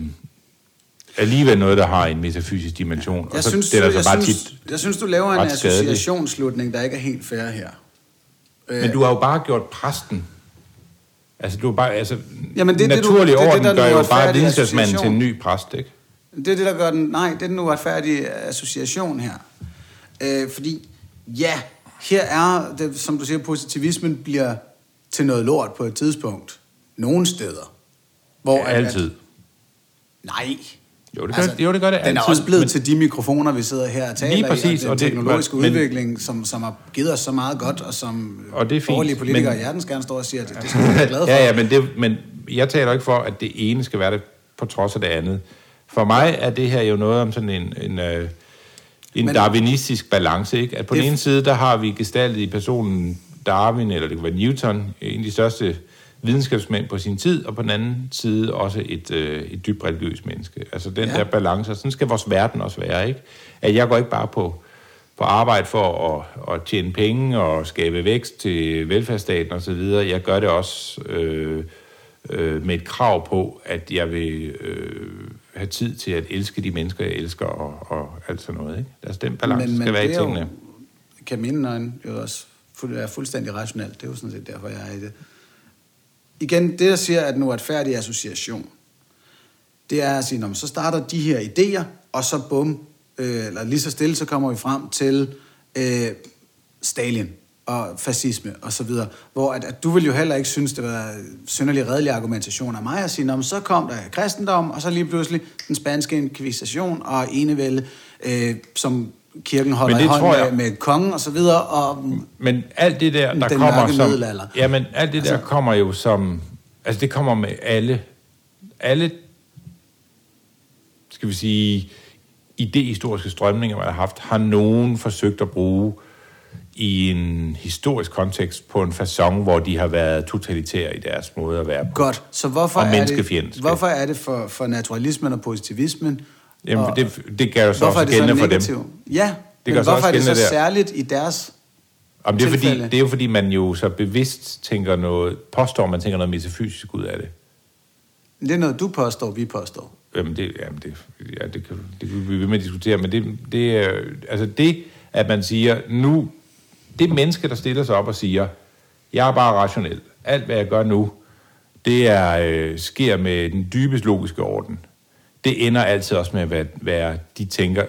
alligevel noget, der har en metafysisk dimension. og Jeg så synes, det er der jeg, så bare synes, tit... jeg synes, du laver en associationsslutning, der ikke er helt fair her. Øh, Men du har jo bare gjort præsten. Altså, du har bare... Altså, Jamen, det er det, du- naturlig det er det, orden der er gør jo bare videnskabsmanden til en ny præst, ikke? Det er det, der gør den... Nej, det er den uretfærdige association her. Øh, fordi, ja, her er, det, som du siger, positivismen bliver til noget lort på et tidspunkt. Nogle steder. Hvor at- Altid. At, nej. Jo, det gør- jo, det gør det Den er altid, også blevet men- til de mikrofoner, vi sidder her og taler Lige præcis, i, og den og det- teknologiske men- udvikling, som, som har givet os så meget godt, og som Og det er fint, borgerlige politikere men- i hjertens gerne står og siger, at det, det skal vi være glade for. ja, ja, men, det, men jeg taler ikke for, at det ene skal være det på trods af det andet. For mig er det her jo noget om sådan en, en, øh, en Men- darwinistisk balance. Ikke? At på Det- den ene side, der har vi gestaltet i personen Darwin, eller det kan være Newton, en af de største videnskabsmænd på sin tid, og på den anden side også et, øh, et dybt religiøst menneske. Altså den ja. der balance, og sådan skal vores verden også være. ikke? At jeg går ikke bare på, på arbejde for at, at tjene penge og skabe vækst til velfærdsstaten osv. Jeg gør det også øh, øh, med et krav på, at jeg vil øh, have tid til at elske de mennesker, jeg elsker, og, og alt sådan noget. Ikke? Altså den balance men, skal være i er jo- tingene. kan mine øjne jo også fuld, er fuldstændig rationelt. Det er jo sådan set derfor, jeg er i det. Igen, det der siger, at den uretfærdige association, det er at sige, "Nå, men så starter de her idéer, og så bum, øh, eller lige så stille, så kommer vi frem til øh, Stalin. Og fascisme og så videre, hvor at, at du vil jo heller ikke synes, det var synderlig redelig argumentation af mig at sige, "Nå, men så kom der kristendom, og så lige pludselig den spanske inkvisition og enevælde, øh, som kirken holder Men i det hånd tror med, jeg- med kongen og så videre, og Men alt det der, der kommer som... Ja, men alt det der Altså- kommer jo som... Altså, det kommer med alle... Alle, skal vi sige, idehistoriske strømninger, man har haft, har nogen forsøgt at bruge i en historisk kontekst på en façon, hvor de har været totalitære i deres måde at være på. godt. Så hvorfor Og er, det, hvorfor er det for, for naturalismen og positivismen, Jamen, og, det, det gør jo så også gældende for dem. Ja, det men hvorfor er det så der. særligt i deres Jamen, det, er fordi, tilfælde? det er jo fordi, man jo så bevidst tænker noget, påstår, man tænker noget metafysisk ud af det. Det er noget, du påstår, vi påstår. Jamen, det, jamen det, ja, det, kan, det kan vi ved med at diskutere, men det, det, er, altså det, at man siger, nu, det menneske, der stiller sig op og siger, jeg er bare rationel. Alt, hvad jeg gør nu, det er, øh, sker med den dybest logiske orden. Det ender altid også med at være, være de tænker,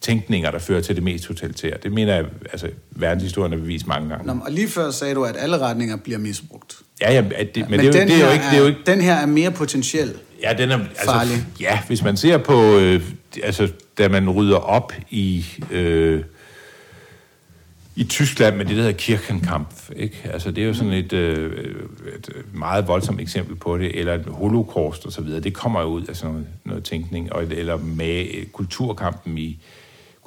tænkninger, der fører til det mest totalitære. Det mener jeg, altså, verdenshistorien har bevist mange gange. Nå, og lige før sagde du, at alle retninger bliver misbrugt. Ja, ja, det, men, Men, det, er jo, den, det er jo ikke... Det er jo ikke den her er mere potentiel. Ja, den er altså, Farlig. Ja, hvis man ser på, øh, altså, da man rydder op i, øh, i Tyskland med det, der hedder Kirchenkampf, ikke? Altså, det er jo sådan et, øh, et meget voldsomt eksempel på det, eller et holocaust og så videre. Det kommer jo ud af sådan noget, noget tænkning, og, eller med kulturkampen i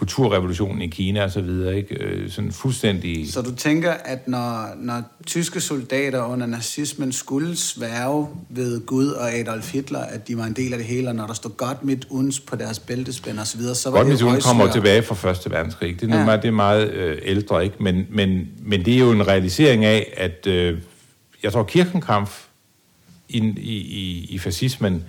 kulturrevolutionen i Kina og så videre, ikke? Øh, sådan fuldstændig... Så du tænker, at når, når tyske soldater under nazismen skulle sværge ved Gud og Adolf Hitler, at de var en del af det hele, og når der stod godt mit uns på deres bæltespænd og så videre, så var Godt, det jo hun kommer tilbage fra Første Verdenskrig. Det er, Ja. meget, det er meget øh, ældre, ikke? Men, men, men det er jo en realisering af, at øh, jeg tror, Kirkenkampf i, i, i, i fascismen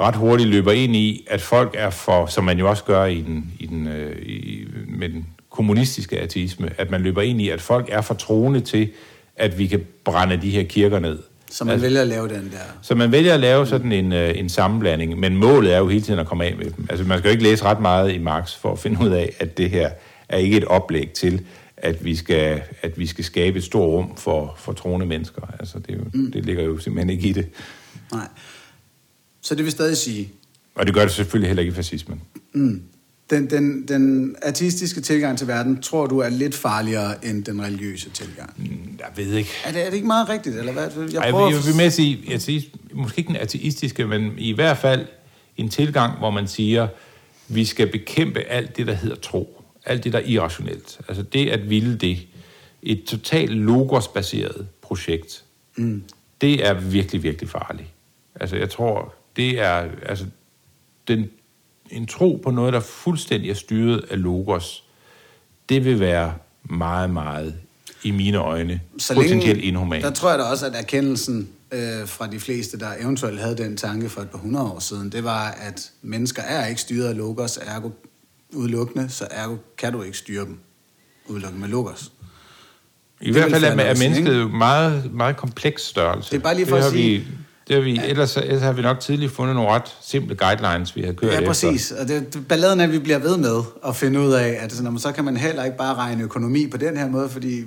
ret hurtigt løber ind i, at folk er for, som man jo også gør i den, i den, øh, i, med den kommunistiske ateisme, at man løber ind i, at folk er for troende til, at vi kan brænde de her kirker ned. Så man vælger at lave den der. Så man vælger at lave sådan en, øh, en sammenblanding, men målet er jo hele tiden at komme af med dem. Altså man skal jo ikke læse ret meget i Marx for at finde ud af, at det her er ikke et oplæg til, at vi skal, at vi skal skabe et stort rum for, for troende mennesker. Altså det, jo, mm. det ligger jo simpelthen ikke i det. Nej. Så det vil stadig sige, Og det gør det selvfølgelig heller ikke i fascismen. mm, den, den, den ateistiske tilgang til verden, tror du er lidt farligere end den religiøse tilgang. Mm, Jeg ved ikke. Er det, er det ikke meget rigtigt, eller hvad? Jeg prøver jeg, at- jeg vil med at sige, jeg siger, måske ikke den ateistiske, men i hvert fald en tilgang, hvor man siger, vi skal bekæmpe alt det, der hedder tro. Alt det, der er irrationelt. Altså det at ville det. Et totalt logosbaseret projekt. Mm. Det er virkelig, virkelig farligt. Altså jeg tror, det er altså den, en tro på noget, der fuldstændig er styret af logos. Det vil være meget, meget i mine øjne så potentielt inhumant. Der tror jeg da også, at erkendelsen øh, fra de fleste, der eventuelt havde den tanke for et par hundrede år siden, det var, at mennesker er ikke styret af logos, ergo udelukkende, så ergo kan du ikke styre dem udelukkende med logos. I Det hvert fald er, er mennesket jo meget, meget kompleks størrelse. Det er bare lige for det at sige- Vi, det har vi, ellers, ellers har vi nok tidligt fundet nogle ret simple guidelines, vi har kørt Ja, efter. præcis. Og det, balladen er, at vi bliver ved med at finde ud af, at sådan, så kan man heller ikke bare regne økonomi på den her måde, fordi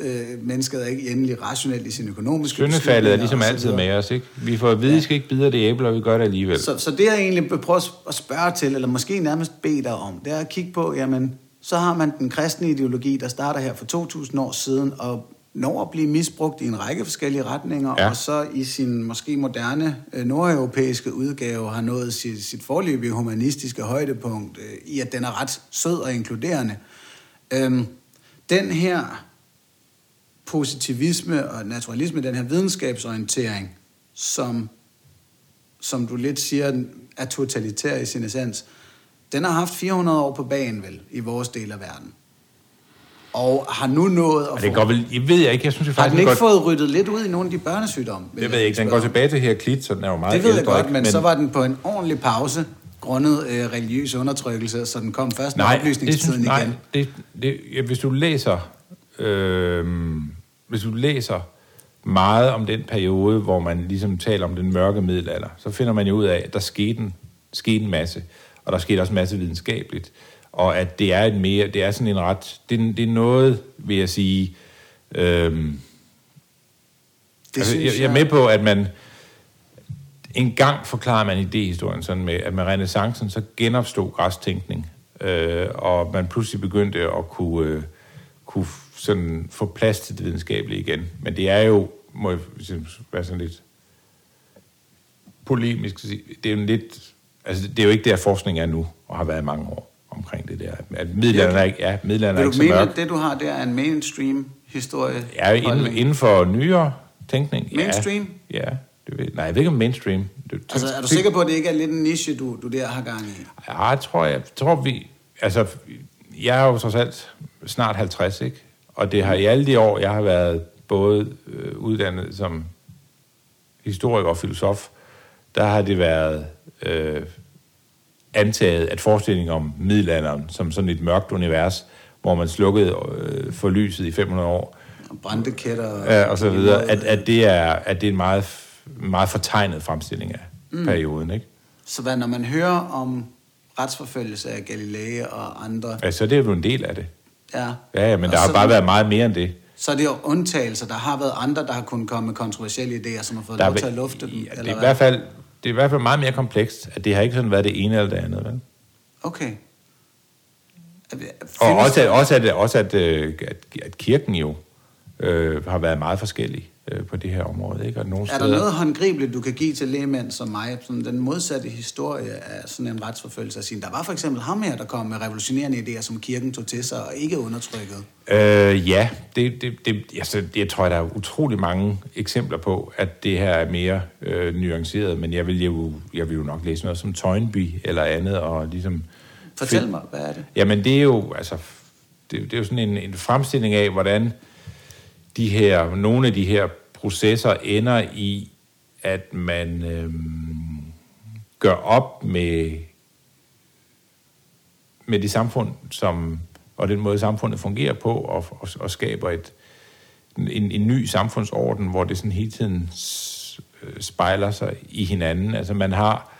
øh, mennesket er ikke endelig rationelt i sin økonomiske Syndefaldet er ligesom altid med os, ikke? Vi får at vide, at I skal ikke bide af det æble, og vi gør det alligevel. Så, så det jeg egentlig vil prøve at spørge til, eller måske nærmest bede dig om, det er at kigge på, jamen, så har man den kristne ideologi, der starter her for 2000 år siden, og når at blive misbrugt i en række forskellige retninger, Ja. og så i sin måske moderne øh, nordeuropæiske udgave har nået sit, sit forløbige humanistiske højdepunkt, øh, i at den er ret sød og inkluderende. Øhm, den her positivisme og naturalisme, den her videnskabsorientering, som som du lidt siger, er totalitær i sin essens, den har haft 400 år på banen vel, i vores del af verden. Og har nu nået at få... det går vel, jeg ved jeg ikke, jeg synes det Har den faktisk ikke godt, fået ryddet lidt ud i nogle af de børnesygdomme? det ved jeg ikke, den går tilbage til her klit, så den er jo meget Det ved jeg godt, ikke? men, så var den på en ordentlig pause, grundet øh, religiøs undertrykkelse, så den kom først med nej, det oplysningstiden synes, nej, igen. det, det, ja, hvis du læser, øh, hvis du læser meget om den periode, hvor man ligesom taler om den mørke middelalder, så finder man jo ud af, at der skete en, skete en masse, og der skete også en masse videnskabeligt. Og at det er et mere, det er sådan en ret, det, er- det er noget, vil jeg sige, øhm, Det altså, synes jeg, jeg er med på, at man en gang forklarer man idéhistorien sådan med, at med renaissancen så genopstod græstænkning, øh, og man pludselig begyndte at kunne, øh, kunne sådan få plads til det videnskabelige igen. Men det er jo, må jeg være sådan lidt polemisk, at sige, det er jo lidt, altså det er jo ikke der forskning er nu, og har været i mange år omkring det der. At middelalderen er ikke, ja, middelalderen er ikke så mene, mørk. at det, du har, det er en mainstream historie? Ja, inden, inden for nyere tænkning. Mainstream? Ja, ja det ved, nej, jeg ved ikke om mainstream. Det, Altså, er du sikker på, at det ikke er lidt en niche, du, du der har gang i? Ja, jeg tror, jeg, tror vi... Altså, jeg er jo trods alt snart 50, ikke? Og det har i alle de år, jeg har været både øh, uddannet som historiker og filosof, der har det været øh, antaget, at forestillingen om middelalderen som sådan et mørkt univers, hvor man slukkede øh, for lyset i 500 år, Og Brandekætter og, ja, og så videre, at, at, det er, at det er en meget, meget fortegnet fremstilling af mm. perioden, ikke? Så hvad, når man hører om retsforfølgelse af Galilei og andre, Altså, det er jo en del af det. ja, Ja, ja men Og der har så- bare været meget mere end det. så er det jo undtagelser. Der har været andre, der har kunnet komme med kontroversielle idéer, som har fået Der lov til at lufte dem. ja, det, er i hvert fald, det er i hvert fald meget mere komplekst, at det har ikke sådan været det ene eller det andet. Vel? Okay. Er- Og findes også, at, også, at, også at, øh, at, at kirken jo øh, har været meget forskellig øh, på det her område. Ikke? Og nogle Er der noget håndgribeligt, du kan give til lægemænd som mig, sådan den modsatte historie af sådan en retsforfølgelse at sige, der var for eksempel ham her, der kom med revolutionerende idéer, som kirken tog til sig og ikke undertrykket. Øh, ja, det, det, det, altså, jeg tror, der er utrolig mange eksempler på, at det her er mere øh, nuanceret, men jeg vil, jo, jeg vil jo nok læse noget som Toynby eller andet, og ligesom... Fortæl mig, hvad er det? Jamen, det er jo, altså, det, det er jo sådan en, en fremstilling af, hvordan de her, nogle af de her processer ender i, at man øh, gør op med, med det samfund, som, og den måde samfundet fungerer på, og, og, og skaber et, en, en ny samfundsorden, hvor det sådan hele tiden øh, spejler sig i hinanden. Altså man har,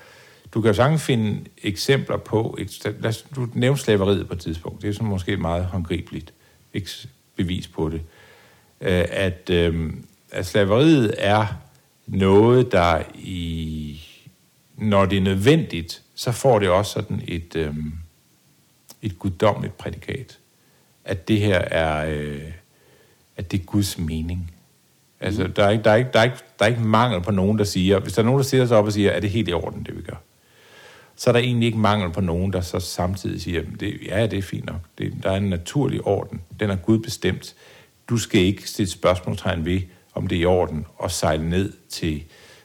du kan jo sagtens finde eksempler på, et, lad os, du nævnte slaveriet på et tidspunkt, det er sådan måske meget håndgribeligt bevis på det, øh, at, øh, at slaveriet er noget, der i, når det er nødvendigt, så får det også sådan et, øh, et guddommeligt prædikat. At det her er, øh, at det er Guds mening. Altså, mm. der, er ikke, der, er ikke, der, er ikke, der er ikke mangel på nogen, der siger, hvis der er nogen, der stiller sig op og siger, er det helt i orden, det vi gør? Så er der egentlig ikke mangel på nogen, der så samtidig siger, det, ja, det er fint nok. Det, der er en naturlig orden. Den er Gud bestemt. Du skal ikke stille spørgsmålstegn ved, om det er i orden, og sejle ned til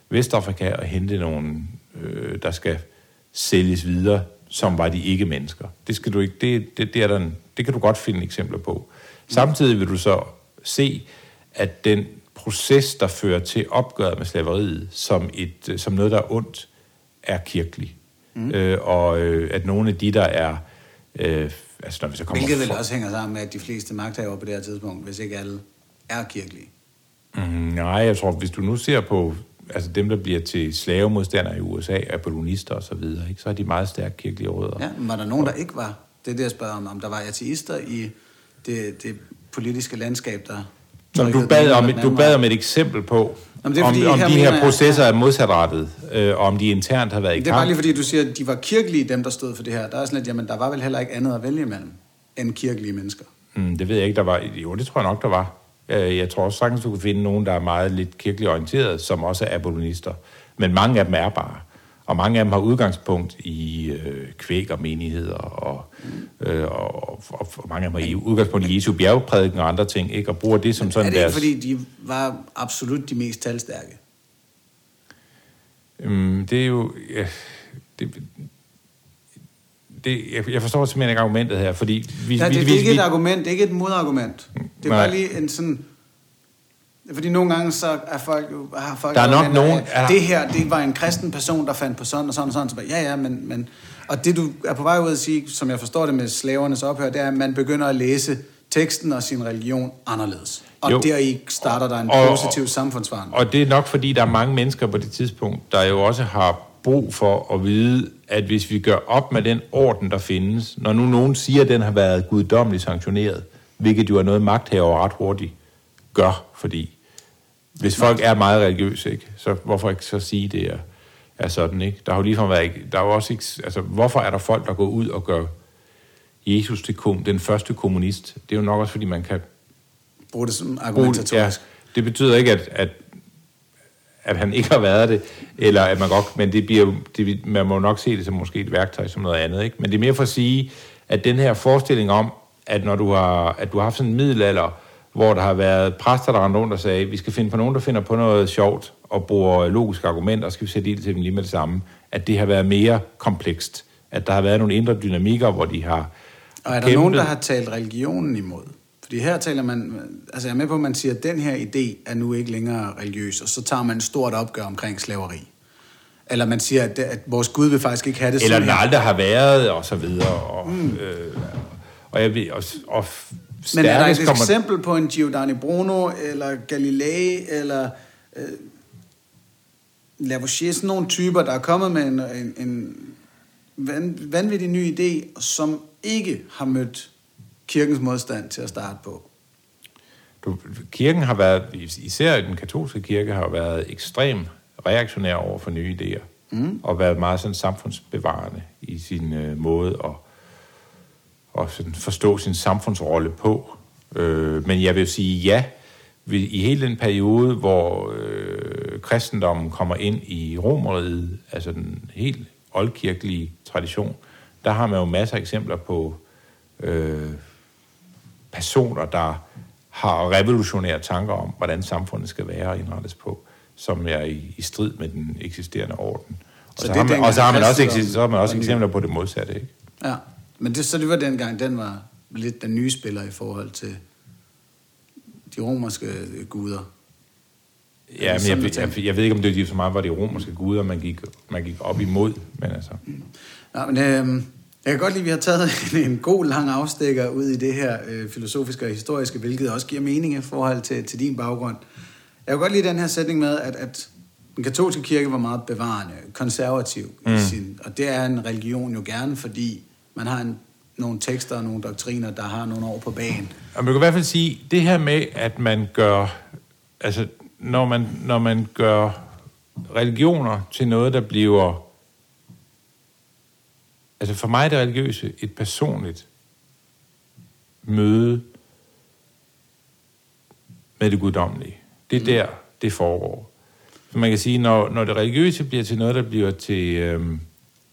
Vestafrika og hente nogen, øh, der skal sælges videre, som var de ikke mennesker. Det, skal du ikke, det, det, det, er der en, det kan du godt finde eksempler på. Samtidig vil du så se, at den proces, der fører til opgøret med slaveriet, som, et, øh, som noget, der er ondt, er kirkelig. Mm. Øh, og øh, at nogle af de, der er... Øh, altså, når vi så kommer Hvilket vel for- også hænger sammen med, at de fleste magthavere på det her tidspunkt, hvis ikke alle, er kirkelige. Mm, nej, jeg tror, hvis du nu ser på altså dem, der bliver til slavemodstandere i USA, abolonister og så videre, ikke, så har de meget stærke kirkelige rødder. Ja, men var der nogen, der ikke var? Det er det, jeg spørger om. Om der var ateister i det, det politiske landskab, der... Som du bad, om, du bad om et eksempel på, Jamen, det er om, fordi, om her de mener her jeg- processer er modsatrettet, øh, og om de internt har været i Det er kamp. bare lige fordi, du siger, at de var kirkelige, dem der stod for det her. Der er sådan lidt, jamen der var vel heller ikke andet at vælge imellem, end kirkelige mennesker. Mm, det ved jeg ikke, der var. Jo, det tror jeg nok, der var. Øh, Jeg tror også sagtens, du kan finde nogen, der er meget lidt kirkeligt orienteret, som også er abolonister. Men mange af dem er bare. Og mange af dem har udgangspunkt i øh, kvæg og menigheder, og, øh, og, og, og mange af dem har i udgangspunkt i Jesu bjergprædiken og andre ting, ikke? og bruger det som er sådan det ikke, deres... fordi de var absolut de mest talstærke? Øhm, det er jo... Ja, det, det, jeg, jeg forstår simpelthen ikke argumentet her, fordi... Vi, Ja, vi, det, vi, det er ikke vi, et argument, det er ikke et modargument. Det er Nej. bare lige en sådan... Fordi nogle gange så er folk jo, har folk Der er nok argumenter nogen- af, er Det her, det var en kristen person, der fandt på sådan og sådan og sådan. Så bare, ja, ja, men, men... Og det du er på vej ud at sige, som jeg forstår det med slavernes ophør, det er, at man begynder at læse teksten og sin religion anderledes. Og Jo. deri starter der en Og- positiv samfundsforandring. Og det er nok, fordi der er mange mennesker på det tidspunkt, der jo også har brug for at vide, at hvis vi gør op med den orden, der findes, når nu nogen siger, at den har været guddommeligt sanktioneret, hvilket jo er noget magthaver ret hurtigt gør, fordi hvis folk er meget religiøse, ikke, så hvorfor ikke så sige det er, er sådan, ikke? Der har jo ligefrem været, der er jo også ikke, altså hvorfor er der folk, der går ud og gør Jesus til kom, den første kommunist? Det er jo nok også, fordi man kan Brug det som bruge, argumentatorisk. ja, det betyder ikke, at, at, at han ikke har været det, eller at man godt, men det bliver, det, man må nok se det som måske et værktøj som noget andet, ikke? Men det er mere for at sige, at den her forestilling om, at når du har, at du har haft sådan en middelalder, hvor der har været præster, der rendte rundt og sagde, vi skal finde på nogen, der finder på noget sjovt og bruger logiske argumenter, og skal vi sætte ild til dem lige med det samme, at det har været mere komplekst. At der har været nogle indre dynamikker, hvor de har Og er der kæmpet- nogen, der har talt religionen imod? Fordi her taler man, altså jeg er med på, at man siger, at den her idé er nu ikke længere religiøs, og så tager man et stort opgør omkring slaveri. Eller man siger, at, det, at vores Gud vil faktisk ikke have det eller sådan den her. aldrig har været, og så videre. Og, mm. øh, og jeg ved, og, og Men er der et kommer... eksempel på en Giordani Bruno, eller Galilei, eller øh, Lavoisier, sådan nogle typer, der er kommet med en, en, en van, vanvittig ny idé, som ikke har mødt kirkens modstand til at starte på? Du, kirken har været, især den katolske kirke, har været ekstrem reaktionær over for nye idéer. Mm. Og været meget sådan samfundsbevarende i sin øh, måde at, at forstå sin samfundsrolle på. Øh, men jeg vil sige ja, i hele den periode, hvor øh, kristendommen kommer ind i romeriet, altså den helt oldkirkelige tradition, der har man jo masser af eksempler på øh, personer, der har revolutionære tanker om, hvordan samfundet skal være og indrettes på, som er i, i strid med den eksisterende orden. Og Så så, det har man, og så har man også, så har man også eksempler på det modsatte. Ikke? Ja, men det, så det var dengang, den var lidt den nye spiller i forhold til de romerske guder. Ja, men jeg, jeg jeg, jeg ved ikke, om det var så meget var de romerske guder, man gik, man gik op imod, men altså... Ja, men, øh, jeg kan godt lide, at vi har taget en, en god lang afstikker ud i det her øh, filosofiske og historiske, hvilket også giver mening i forhold til, til din baggrund. Jeg kan godt lide den her sætning med, at, at den katolske kirke var meget bevarende, konservativ mm. i sin, og det er en religion jo gerne, fordi man har en, nogle tekster og nogle doktriner, der har nogle år på banen. Og man kan i hvert fald sige, det her med, at man gør, altså når man, når man gør religioner til noget, der bliver, altså for mig er det religiøse et personligt møde med det guddommelige. Det er der, det foregår. Så man kan sige, når, når det religiøse bliver til noget, der bliver til øhm,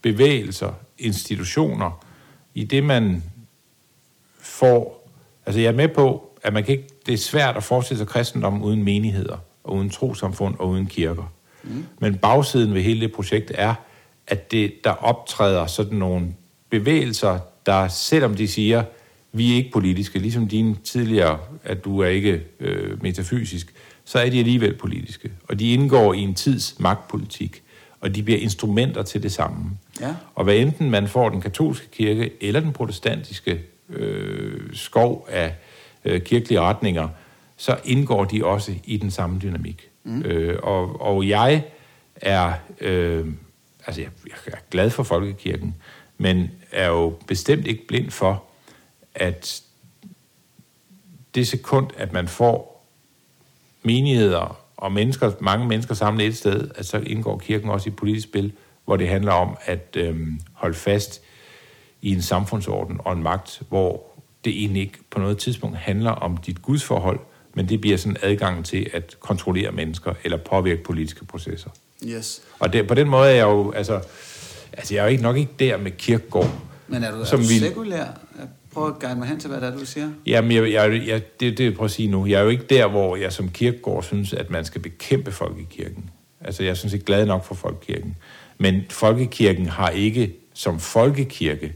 bevægelser, institutioner, i det man får... Altså jeg er med på, at man kan ikke, det er svært at forestille sig kristendom uden menigheder, og uden trosamfund og uden kirker. Mm. Men bagsiden ved hele det projekt er, at det, der optræder sådan nogle bevægelser, der selvom de siger, vi er ikke politiske, ligesom dine tidligere, at du er ikke øh, metafysisk, så er de alligevel politiske. Og de indgår i en tids magtpolitik, og de bliver instrumenter til det samme. Ja. Og hvad enten man får den katolske kirke eller den protestantiske øh, skov af øh, kirkelige retninger, så indgår de også i den samme dynamik. Mm. Øh, og, og jeg er, øh, altså jeg, jeg er glad for folkekirken, men er jo bestemt ikke blind for, at det sekund, at man får menigheder og mennesker, mange mennesker samlet et sted, at så indgår kirken også i et politisk spil, hvor det handler om at øhm, holde fast i en samfundsorden og en magt, hvor det egentlig ikke på noget tidspunkt handler om dit gudsforhold, men det bliver sådan adgang til at kontrollere mennesker eller påvirke politiske processer. Yes. Og det, på den måde er jeg jo, altså, altså jeg er jo ikke nok ikke der med kirkegård. Men er du, er Som du vi- sekulær? Prøv at guide mig hen til, hvad det er, du siger. Jamen, jeg, jeg, jeg, det, det prøver at sige nu. Jeg er jo ikke der, hvor jeg som kirkegård synes, at man skal bekæmpe folkekirken. Altså, jeg synes ikke glad nok for folkekirken. Men folkekirken har ikke som folkekirke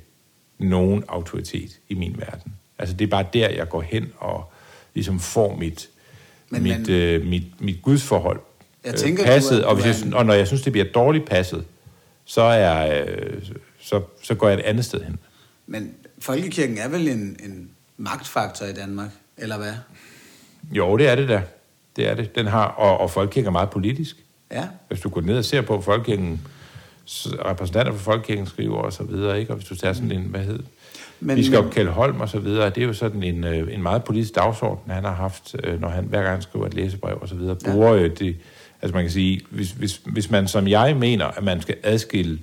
nogen autoritet i min verden. Altså, det er bare der, jeg går hen og ligesom får mit, Men- mit, men- øh, mit, mit gudsforhold Jeg øh, tænker, du passet. er- og, hvis du jeg, og når jeg synes, det bliver dårligt passet, så, er, øh, så, så går jeg et andet sted hen. Men folkekirken er vel en, en magtfaktor i Danmark, eller hvad? Jo, det er det da. Det er det. Den har, og, og folkekirken er meget politisk. Ja. Hvis du går ned og ser på folkekirken, repræsentanter for Folkekirken skriver og så videre, ikke? Og hvis du tager sådan en, hvad hed, men, Biskop Kjeld Holm og så videre, det er jo sådan en, øh, en meget politisk dagsorden, han har haft, øh, når han hver gang han skriver et læsebrev og så videre, bruger ja. det, altså man kan sige, hvis, hvis, hvis man som jeg mener, at man skal adskille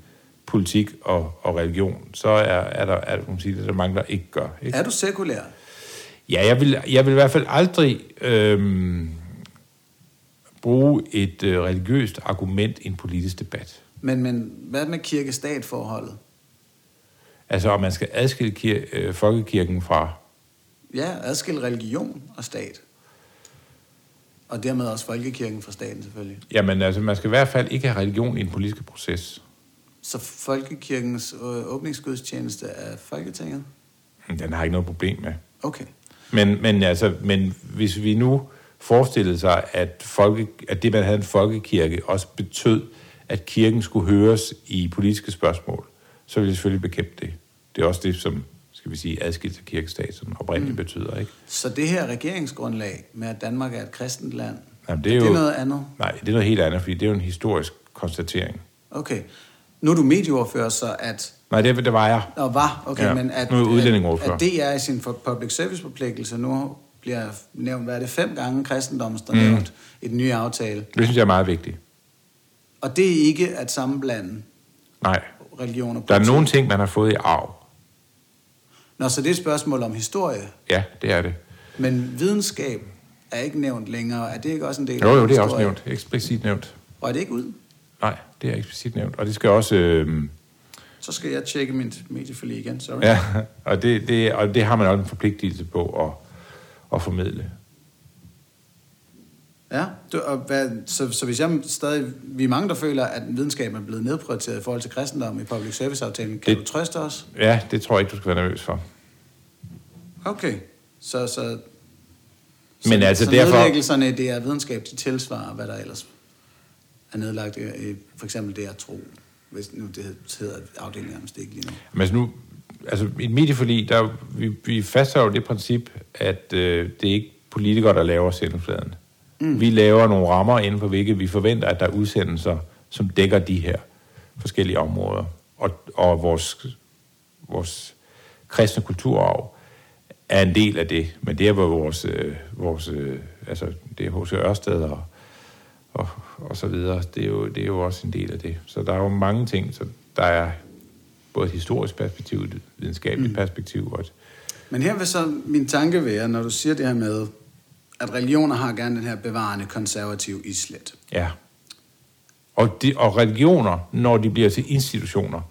politik og, og religion, så er, er der, er, man sige, det er der mange, der ikke gør. Ikke? Er du sekulær? Ja, jeg vil, jeg vil i hvert fald aldrig øhm, bruge et øh, religiøst argument i en politisk debat. Men, men hvad med kirke-stat-forholdet? Altså, om man skal adskille kir- øh, folkekirken fra... Ja, adskille religion og stat. Og dermed også folkekirken fra staten, selvfølgelig. Jamen, altså, man skal i hvert fald ikke have religion i en politisk proces. Så folkekirkens øh, åbningsgudstjeneste er Folketinget? Den har ikke noget problem med. Okay. Men, men, altså, men hvis vi nu forestillede sig, at, folke, at det, man havde en folkekirke, også betød, at kirken skulle høres i politiske spørgsmål, så ville jeg selvfølgelig bekæmpe det. Det er også det, som skal vi sige, adskilt af kirkestat, som oprindeligt mm. betyder. Ikke? Så det her regeringsgrundlag med, at Danmark er et kristent land, Jamen, det er, jo, det er noget andet? Nej, det er noget helt andet, fordi det er jo en historisk konstatering. Okay. Nu er du medieoverfører, så at... Nej, det, det var jeg. Og var, okay, ja, men at, nu er at, det er i sin public service forpligtelse nu bliver nævnt, hvad er det, fem gange kristendommen, der mm. nævnt i den nye aftale. Det synes jeg er meget vigtigt. Og det er ikke at sammenblande Nej. religion og Der er nogle ting, man har fået i arv. Nå, så det er et spørgsmål om historie? Ja, det er det. Men videnskab er ikke nævnt længere. Er det ikke også en del jo, jo, det er også nævnt. Eksplicit nævnt. Og er det ikke ud? Nej, det er eksplicit nævnt. Og det skal også... Øh... Så skal jeg tjekke mit medieforlig igen, sorry. Ja, og det, det, og det har man også en forpligtelse på at, at formidle. Ja, du, og hvad, så, så hvis jeg stadig... Vi er mange, der føler, at videnskaben er blevet nedprioriteret i forhold til kristendom i public service-aftalen. Kan det, du trøste os? Ja, det tror jeg ikke, du skal være nervøs for. Okay, så... så men så, altså så derfor... det er videnskab, de tilsvarer, hvad der ellers er nedlagt i, for eksempel det at tro, hvis nu det hedder afdelingen det ikke lige nu. Men altså nu, altså i et medieforlig, der vi, vi fastholder det princip, at øh, det er ikke politikere, der laver sendefladen. Mm. Vi laver nogle rammer inden for hvilke vi forventer, at der er udsendelser, som dækker de her forskellige områder. Og, og vores, vores kristne kulturarv er en del af det. Men det er vores, øh, vores øh, altså det er H.C. Ørsted og, og, og så videre. Det er, jo, det er jo også en del af det. Så der er jo mange ting, så der er både et historisk perspektiv, et videnskabeligt mm. perspektiv. Og et Men her vil så min tanke være, når du siger det her med, at religioner har gerne den her bevarende konservativ islet. Ja. Og, de, og religioner, når de bliver til institutioner,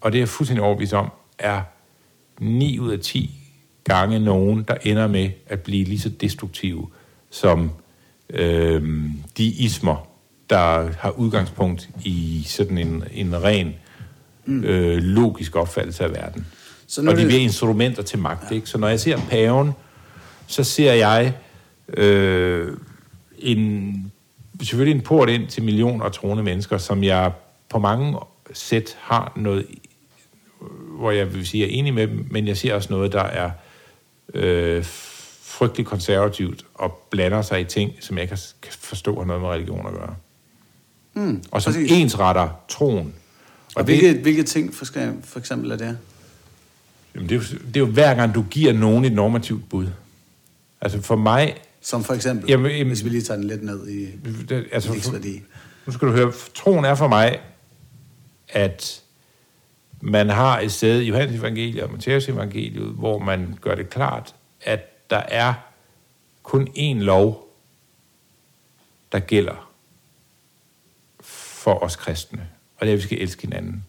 og det er jeg fuldstændig overbevist om, er 9 ud af 10 gange nogen, der ender med at blive lige så destruktive som øh, de ismer, der har udgangspunkt i sådan en, en ren mm. øh, logisk opfattelse af verden. Så og de bliver instrumenter til magt. Ja. Ikke? Så når jeg ser paven, så ser jeg øh, en, selvfølgelig en port ind til millioner af troende mennesker, som jeg på mange sæt har noget, hvor jeg vil sige, jeg er enig med dem, men jeg ser også noget, der er øh, frygtelig konservativt og blander sig i ting, som jeg ikke kan forstå har noget med religion at gøre. Mm, og som præcis. ensretter troen. Og, og hvilke, det, hvilke ting for, for eksempel er det? Jamen det, er jo, det er jo hver gang, du giver nogen et normativt bud. Altså for mig... Som for eksempel, jamen, jamen, hvis vi lige tager den lidt ned i det, altså, værdi. Nu skal du høre, troen er for mig, at man har et sted i Johannes evangeliet og Matthæus evangeliet, hvor man gør det klart, at der er kun én lov, der gælder for os kristne, og det er, at vi skal elske hinanden.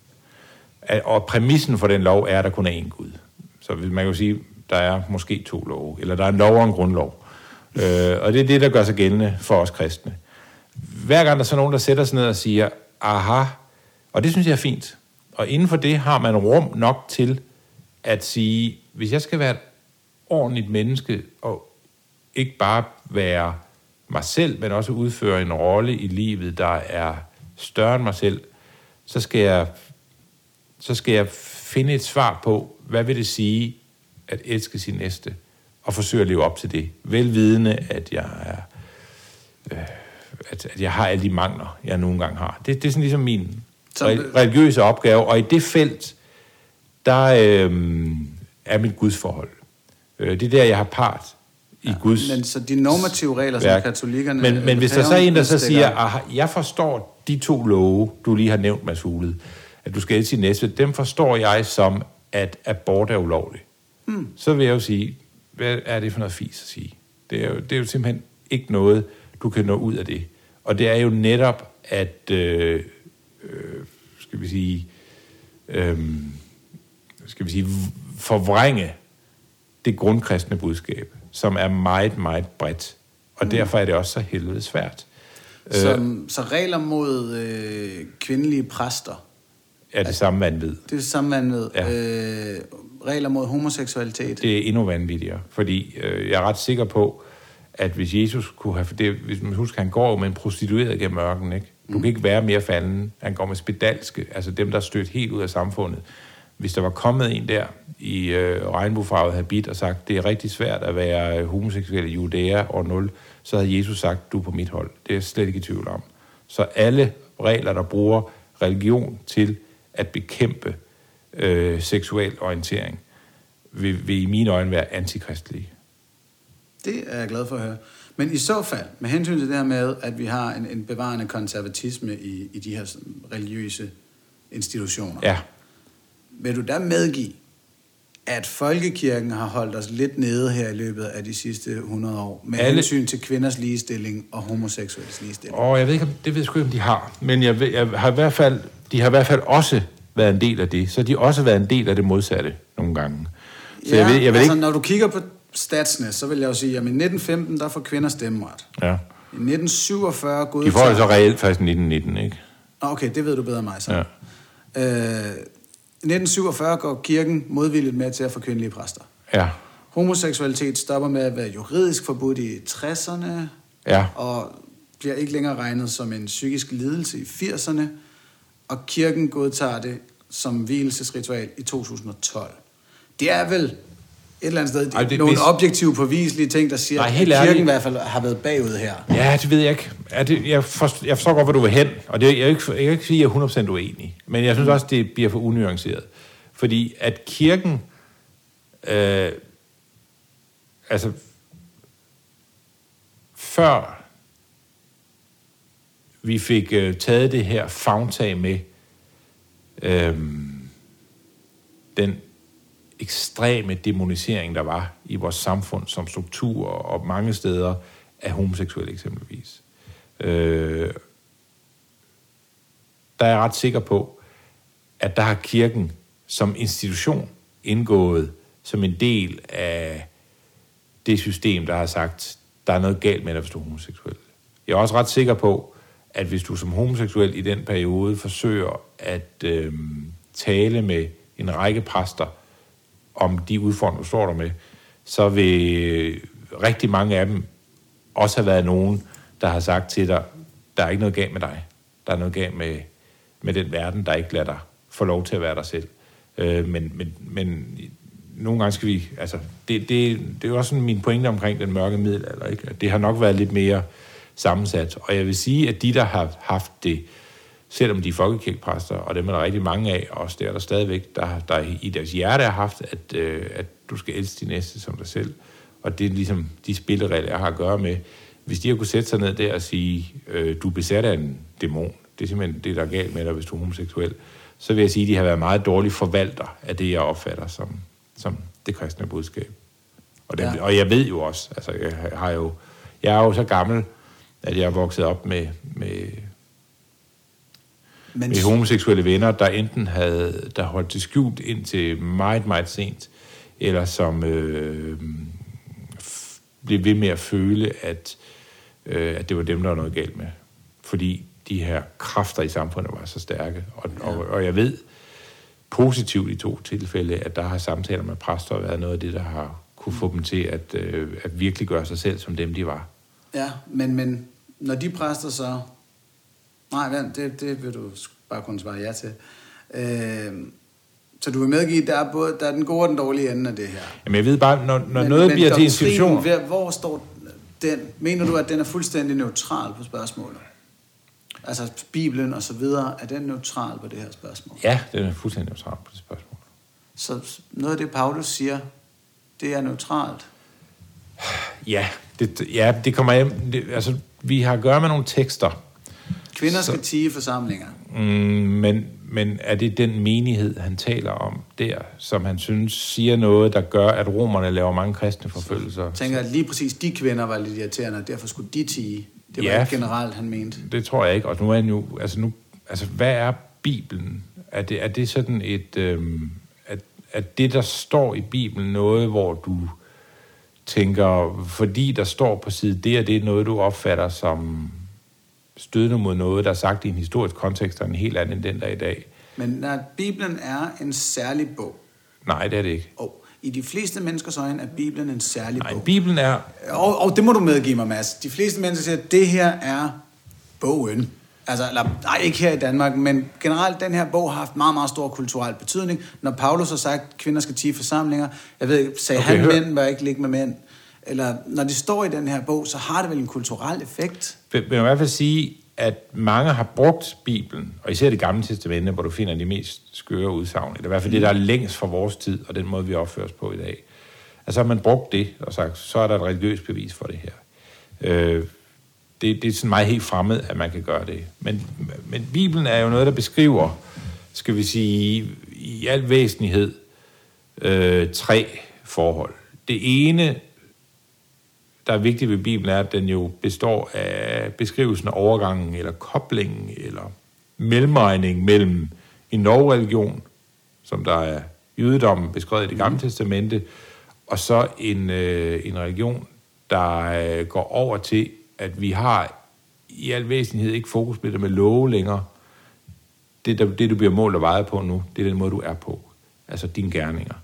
Og præmissen for den lov er, at der kun er én Gud. Så man kan jo sige, der er måske to love, eller der er en lov og en grundlov. Øh, og det er det, der gør sig gældende for os kristne. Hver gang der er så nogen, der sætter sig ned og siger, aha, og det synes jeg er fint. Og inden for det har man rum nok til at sige, hvis jeg skal være et ordentligt menneske, og ikke bare være mig selv, men også udføre en rolle i livet, der er større end mig selv, så skal jeg, så skal jeg finde et svar på, hvad vil det sige at elske sin næste, og forsøge at leve op til det. Velvidende, at jeg er, øh, at, at jeg har alle de mangler, jeg nogle gange har. Det, det er sådan ligesom min re- religiøse opgaver, og i det felt, der øh, er mit gudsforhold. Øh, det er der, jeg har part i ja, Guds Men så de normative regler, som værk. katolikkerne... Men, men hvis der så er en, der så siger, at jeg forstår de to love, du lige har nævnt, Mads Fuglede, at du skal elske sin næste, dem forstår jeg som, at abort er ulovligt. Mm. Så vil jeg jo sige, hvad er det for noget fis at sige? Det er, jo, det er jo simpelthen ikke noget, du kan nå ud af det. Og det er jo netop, at, øh, øh, skal vi sige, øh, skal vi sige, forvrænge det grundkristne budskab, som er meget, meget bredt. Og derfor er det også så helvede svært. Som, så regler mod øh, kvindelige præster, Er det samme vanvid. det er det samme man ved. Ja. Øh, regler mod homoseksualitet. Det er endnu vanvittigere, fordi øh, jeg er ret sikker på, at hvis Jesus kunne have... Det, hvis man husker, han går med en prostitueret gennem ørkenen, ikke? Du kan ikke være mere falden. Han går med spedalske, altså dem, der er stødt helt ud af samfundet. Hvis der var kommet en der i øh, regnbuefarvet habit og sagt, det er rigtig svært at være øh, homoseksuel i Judæa år 0, så havde Jesus sagt, du er på mit hold. Det er jeg slet ikke i tvivl om. Så alle regler, der bruger religion til at bekæmpe øh, seksuel orientering, vil, vil i mine øjne være antikristelige. Det er jeg glad for at høre. Men i så fald, med hensyn til det her med, at vi har en, en bevarende konservatisme i, i de her religiøse institutioner, Ja, vil du da medgive, at folkekirken har holdt os lidt nede her i løbet af de sidste 100 år, med Alle- hensyn til kvinders ligestilling og homoseksuelles ligestilling? og jeg ved ikke, det ved jeg sgu ikke, om de har. Men jeg, ved, jeg har i hvert fald, de har i hvert fald også været en del af det. Så de har også været en del af det modsatte nogle gange. Så ja, jeg ved, jeg ved altså, ikke... når du kigger på statsene, så vil jeg jo sige, at i 1915, der får kvinder stemmeret. Ja. I 1947 De godtager... får det så reelt i 1919, ikke? Okay, det ved du bedre end mig så. Ja. Øh, 1947 går kirken modvilligt med til at få kvindelige præster. Ja. Homoseksualitet stopper med at være juridisk forbudt i 60'erne, Ja. og bliver ikke længere regnet som en psykisk lidelse i 80'erne, og kirken godtager det som hvilesesritual i 2012. Det er vel et eller andet sted Ej, det- nogle hvis- objektive påviselige ting, der siger, Nej, at helt kirken ærligt. i hvert fald har været bagud her. Ja, det ved jeg ikke. Er det, jeg, forstår, jeg forstår godt, hvor du vil hen, og det, jeg, ikke, jeg kan ikke sige, at jeg er 100% uenig. Men jeg synes også, det bliver for unuanceret. Fordi at kirken... Øh, altså... Før vi fik øh, taget det her fagtag med øh, den ekstreme demonisering, der var i vores samfund som struktur og mange steder af homoseksuelle eksempelvis. Øh, der er jeg ret sikker på, at der har kirken som institution indgået som en del af det system, der har sagt, der er noget galt med dig, hvis du er homoseksuel. Jeg er også ret sikker på, at hvis du som homoseksuel i den periode forsøger at øh, tale med en række præster om de udfordringer, du står der med, så vil rigtig mange af dem også have været nogen, der har sagt til dig, der er ikke noget galt med dig. Der er noget galt med, med den verden, der ikke lader dig få lov til at være dig selv. Øh, men, men, men nogle gange skal vi... Altså, det, det, det er jo også sådan min pointe omkring den mørke middelalder. Ikke? Det har nok været lidt mere sammensat. Og jeg vil sige, at de, der har haft det, selvom de er folkekirkepræster, og dem er der rigtig mange af, og også der er der stadigvæk, der, der i deres hjerte har haft, at, øh, at du skal elske din næste som dig selv. Og det er ligesom de spilleregler, jeg har at gøre med. Hvis de har kunne sætte sig ned der og sige, øh, du er besat af en dæmon, det er simpelthen det, der er galt med dig, hvis du er homoseksuel, så vil jeg sige, at de har været meget dårlige forvalter af det, jeg opfatter som, som det kristne budskab. Og, Ja. ja. og jeg ved jo også, altså jeg har jo, jeg er jo så gammel, at jeg er vokset op med, med, Men, med homoseksuelle venner, der enten havde der holdt det skjult indtil meget, meget sent, eller som øh, blev ved med at føle, at, øh, at det var dem, der var noget galt med. Fordi de her kræfter i samfundet var så stærke. Og, ja. og, og jeg ved positivt i to tilfælde, at der har samtaler med præster været noget af det, der har kunne få dem til at, øh, at virkelig gøre sig selv som dem, de var. Ja, men, men når de præster så... Nej, vent, det, det vil du bare kunne svare ja til. Øh, så du vil medgive, at der er, både, der er den gode og den dårlige ende af det her. Jamen jeg ved bare, når, når men, noget men bliver til doktrinen, institutioner... Hvor, står den? Mener du, at den er fuldstændig neutral på spørgsmålet? Altså Bibelen og så videre, er den neutral på det her spørgsmål? Ja, det er fuldstændig neutralt på det spørgsmål. Så noget af det, Paulus siger, det er neutralt. Ja, det, ja, det kommer hjem. Det, altså, vi har at gøre med nogle tekster. Kvinder skal tige forsamlinger. Mm, men, men er det den menighed, han taler om der, som han synes siger noget, der gør, at romerne laver mange kristne forfølgelser? Jeg tænker, at lige præcis de kvinder var lidt irriterende, og derfor skulle de tige. Det var Ja. ikke generelt, han mente. Det tror jeg ikke. Og nu er han jo, altså nu, altså hvad er Bibelen? Er det, er det sådan et, øhm, at, at det, der står i Bibelen, noget, hvor du tænker, fordi der står på side det, og det er noget, du opfatter som stødende mod noget, der er sagt i en historisk kontekst, er en helt anden end den, der er i dag. Men når Bibelen er en særlig bog, Nej, det er det ikke. og i de fleste menneskers øjne er Bibelen en særlig Nej, bog. Bibelen er, Og, og det må du medgive mig, Mads. De fleste mennesker siger, at det her er bogen. Altså, eller, nej, ikke her i Danmark, men generelt, den her bog har haft meget, meget stor kulturel betydning. Når Paulus har sagt, at kvinder skal tige forsamlinger, jeg ved ikke, sagde okay, han, hør. mænd bør ikke ligge med mænd. Eller når det står i den her bog, så har det vel en kulturel effekt. vil vil jeg i hvert fald sige, at mange har brugt Bibelen, og især det gamle testamente, hvor du finder de mest skøre udsagn, eller i hvert fald det, der er længst fra vores tid, og den måde, vi opfører os på i dag. Altså har man brugt det, og sagt, så er der et religiøst bevis for det her. Øh, det, det er sådan meget helt fremmed, at man kan gøre det. Men, men Bibelen er jo noget, der beskriver, skal vi sige, i al væsentlighed, øh, tre forhold. Det ene, der er vigtigt ved Bibelen, er, at den jo består af beskrivelsen af overgangen, eller koblingen, eller mellemregning mellem en lovreligion, som der er jødedommen beskrevet i det gamle testamente, og så en, øh, en religion, der øh, går over til, at vi har i al væsentlighed ikke fokus på det med love længere. Det, der, det, du bliver målt og vejet på nu, det er den måde, du er på. Altså dine gerninger.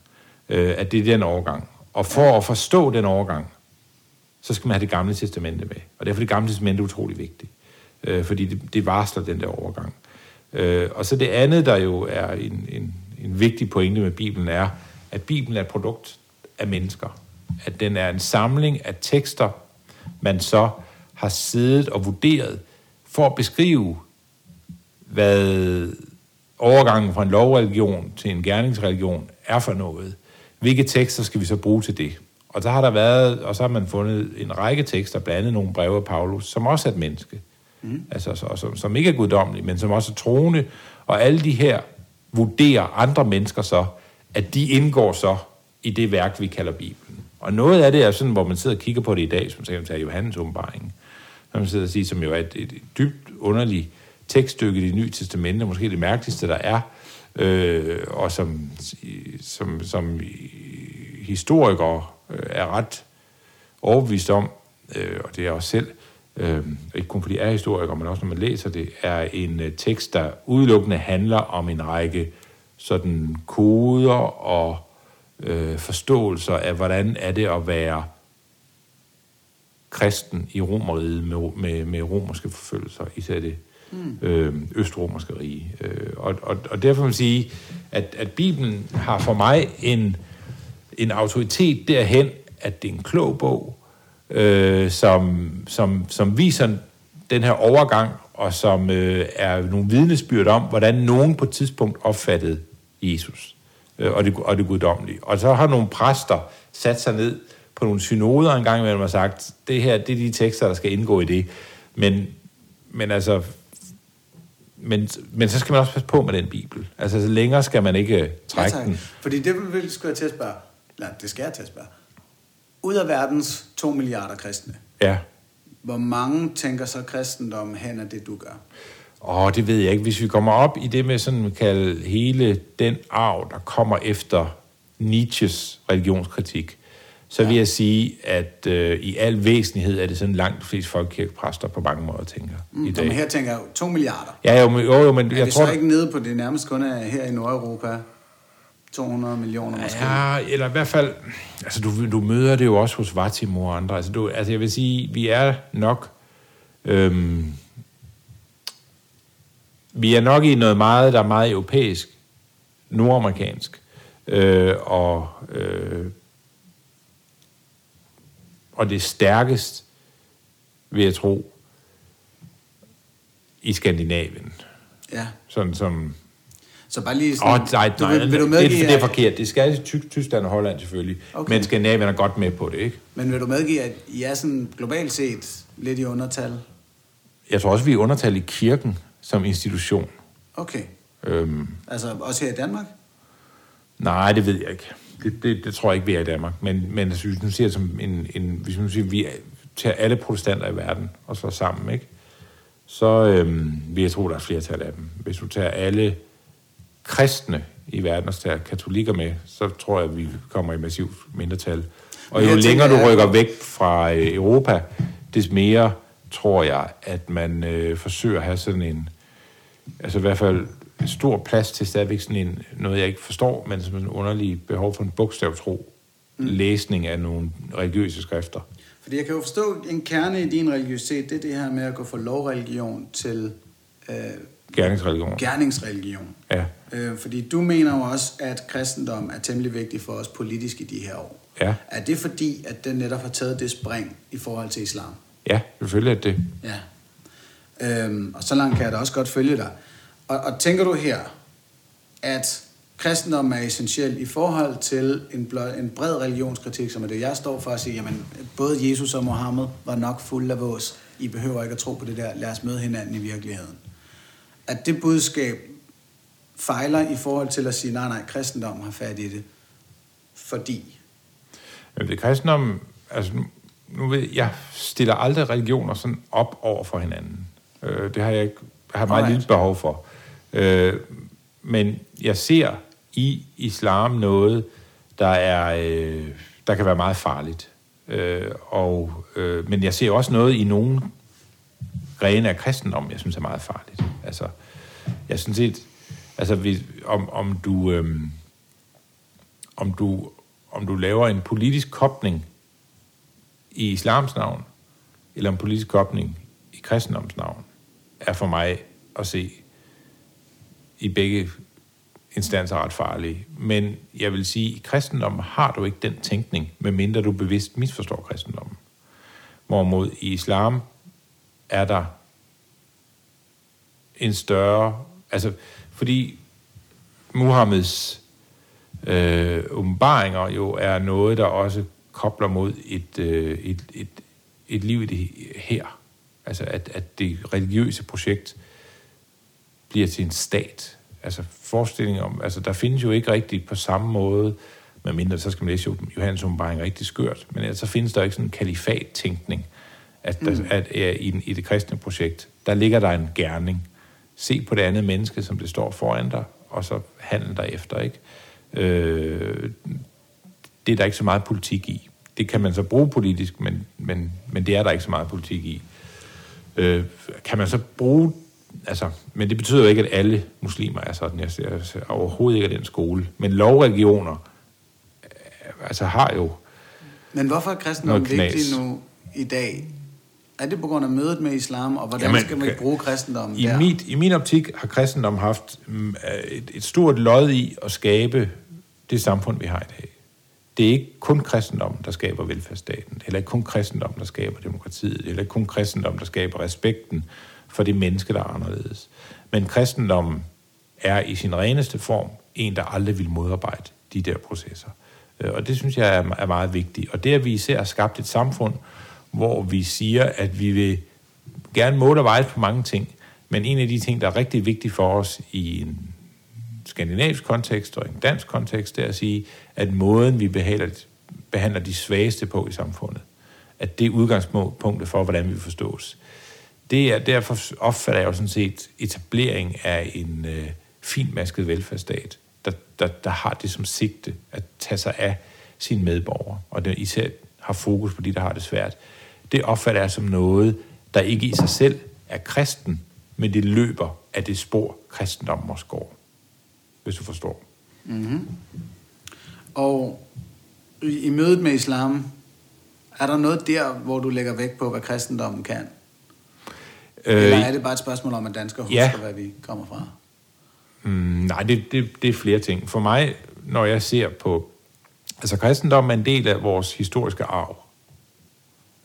Øh, at det er den overgang. Og for at forstå den overgang, så skal man have det gamle testamente med. Og derfor er det gamle testamente utrolig vigtigt. Øh, fordi det, det varsler den der overgang. Øh, og så det andet, der jo er en, en, en vigtig pointe med Bibelen, er, at Bibelen er et produkt af mennesker. At den er en samling af tekster, man så har siddet og vurderet for at beskrive, hvad overgangen fra en lovreligion til en gerningsreligion er for noget. Hvilke tekster skal vi så bruge til det? Og så har der været, og så har man fundet en række tekster, blandt andet nogle breve af Paulus, som også er et menneske. Mm. Altså, så, som, som ikke er guddommelige, men som også er troende. Og alle de her vurderer andre mennesker så, at de indgår så i det værk, vi kalder Bibelen. Og noget af det er sådan, hvor man sidder og kigger på det i dag, som for eksempel Johannes åbenbaring, som man sidder og siger, som jo er et, et dybt underligt tekststykke i det nye testamente, måske det mærkeligste, der er, øh, og som, som, som historikere øh, er ret overbevist om, øh, og det er jeg også selv, øh, ikke kun fordi jeg er historiker, men også når man læser det, er en øh, tekst, der udelukkende handler om en række sådan koder og øh, forståelser af, hvordan er det at være kristen i romeriet med, med, med romerske forfølgelser, især det mm. øh, østromerske rige. Øh, og, og, og derfor må man sige, at, at Bibelen har for mig en, en autoritet derhen, at det er en klog bog, øh, som, som, som viser den her overgang, og som øh, er nogle vidnesbyrd om, hvordan nogen på et tidspunkt opfattede Jesus øh, og, det, og det guddommelige. Og så har nogle præster sat sig ned på nogle synoder en gang imellem og sagt, det her, det er de tekster, der skal indgå i det. Men, men altså, men, men så skal man også passe på med den bibel. Altså, så længere skal man ikke trække tak. den. Fordi det vil jeg til at spørge. Nej, det skal jeg til at spørge. Ud af verdens 2 milliarder kristne, Ja. hvor mange tænker så kristendom hen af det, du gør? Åh, det ved jeg ikke. Hvis vi kommer op i det med sådan, man kalde hele den arv, der kommer efter Nietzsches religionskritik, så vil jeg sige, at øh, i al væsentlighed er det sådan langt de fleste folkekirkepræster på mange måder tænker Mm, i dag. men her tænker jeg jo 2 milliarder. Ja, jo, men, jo, jo, men Er jeg vi tror... så ikke nede på det nærmest kun er her i Nordeuropa? 200 millioner måske? Ja, eller i hvert fald, altså du, du møder det jo også hos Vatimo og andre. Altså, du, altså jeg vil sige, vi er nok, øhm, vi er nok i noget meget, der er meget europæisk, nordamerikansk, øh, og, øh, og det stærkest, vil jeg tro, i Skandinavien. Ja. Sådan som... Så bare lige sådan... oh, nej, du, nej, vil, vil du det, medgive, det er at- forkert. Det skal Ty- Tyskland og Holland selvfølgelig. Okay. Men Skandinavien er godt med på det, ikke? Men vil du medgive, at I er sådan globalt set lidt i undertal? Jeg tror også, vi er undertal i kirken som institution. Okay. Øhm, Altså også her i Danmark? nej, det ved jeg ikke. Det, det, det tror jeg ikke, vi er i Danmark. Men, men hvis vi nu siger det som en, en hvis vi nu siger, vi er- tager alle protestanter i verden og så sammen, ikke? så øhm, vil jeg tro, der er flertal af dem. Hvis du tager alle kristne i verden og tager katolikker med, så tror jeg, at vi kommer i massivt mindretal. Og jo jeg længere tænker, du rykker væk fra øh, Europa, des mere tror jeg, at man øh, forsøger at have sådan en, altså i hvert fald stor plads til stadigvæk sådan en, noget jeg ikke forstår, men som en underlig behov for en bogstavtro mm. læsning af nogle religiøse skrifter. Fordi jeg kan jo forstå, en kerne i din religiøsitet, det er det her med at gå fra lovreligion til øh, Gerningsreligion. gerningsreligion. Ja, Øh, fordi du mener jo også, at kristendom er temmelig vigtig for os politisk i de her år. ja, Er det fordi, at den netop har taget det spring i forhold til islam? ja, selvfølgelig er det. Ja. Øhm, og så langt kan jeg da også godt følge dig. Og, og tænker du her, at kristendommen er essentiel i forhold til en, blø, en bred religionskritik, som er det, jeg står for at sige, jamen, både Jesus og Mohammed var nok fulde af vås. I behøver ikke at tro på det der, lad os møde hinanden i virkeligheden. At det budskab fejler i forhold til at sige, nej, nej, kristendommen har fat i det. Fordi, Men det kristendom, altså nu, ved jeg, stiller aldrig religioner sådan op over for hinanden. Øh, det har jeg ikke, har meget Alright. lille behov for. Øh, men jeg ser i islam noget, der er, øh, der kan være meget farligt. Øh, og, øh, men jeg ser også noget i nogle grene af kristendom, jeg synes er meget farligt. Altså, jeg synes set, altså hvis, om, om du, øhm, om du, om du laver en politisk kobling i islams navn, eller en politisk kobling i kristendoms navn, er for mig at se i begge instanser ret farlige. Men jeg vil sige, at i kristendommen har du ikke den tænkning, medmindre du bevidst misforstår kristendommen. Hvorimod i islam er der en større... Altså, fordi Muhammeds øh, åbenbaringer jo er noget, der også kobler mod et, øh, et, et, et liv i det her. Altså, at, at det religiøse projekt bliver til en stat. Altså, forestilling om... Altså, der findes jo ikke rigtigt på samme måde, medmindre så skal man læse Johannes åbenbaring rigtig skørt, men ellers så findes der ikke sådan en kalifat-tænkning, at, der, mm. at øh, i, i det kristne projekt, der ligger der en gerning. Se på det andet menneske, som det står foran dig, og så handle derefter, ikke? Øh, det er der ikke så meget politik i. Det kan man så bruge politisk, men, men, men det er der ikke så meget politik i. Øh, kan man så bruge... Altså, men det betyder jo ikke, at alle muslimer er sådan. Jeg ser, jeg ser overhovedet ikke af den skole. Men lovreligioner øh, altså har jo... men hvorfor er kristendommen vigtig nu i dag? Er det på grund af mødet med islam, og hvordan Jamen, skal man bruge kristendommen I, der? mit, I min optik har kristendom haft mm, et, et stort lod i at skabe det samfund, vi har i dag. Det er ikke kun kristendommen, der skaber velfærdsstaten. Det er heller ikke kun kristendommen, der skaber demokratiet. Det er heller ikke kun kristendommen, der skaber respekten for det menneske, der er anderledes. Men kristendommen er i sin reneste form en, der aldrig vil modarbejde de der processer. Øh, Og det synes jeg er, er meget vigtigt. Og det, at vi især har skabt et samfund, hvor vi siger, at vi vil gerne måle og veje på mange ting, men en af de ting, der er rigtig vigtig for os i en skandinavisk kontekst og en dansk kontekst, det er at sige, at måden, vi behandler, behandler de svageste på i samfundet, at det er udgangspunktet for, hvordan vi forstås. Det er, derfor opfatter jeg jo sådan set etablering af en øh, finmasket velfærdsstat, der, der, der har det som sigte at tage sig af sine medborgere, og det især har fokus på de, der har det svært. Det opfatter jeg som noget, der ikke i sig selv er kristen, men det løber af det spor, kristendommen også går. Hvis du forstår. Og i, i mødet med islam, er der noget der, hvor du lægger vægt på, hvad kristendommen kan? Øh, Eller er det bare et spørgsmål om, at danskere husker, ja. hvad vi kommer fra? Mm, nej, det, det, det er flere ting. For mig, når jeg ser på... Altså, kristendommen er en del af vores historiske arv.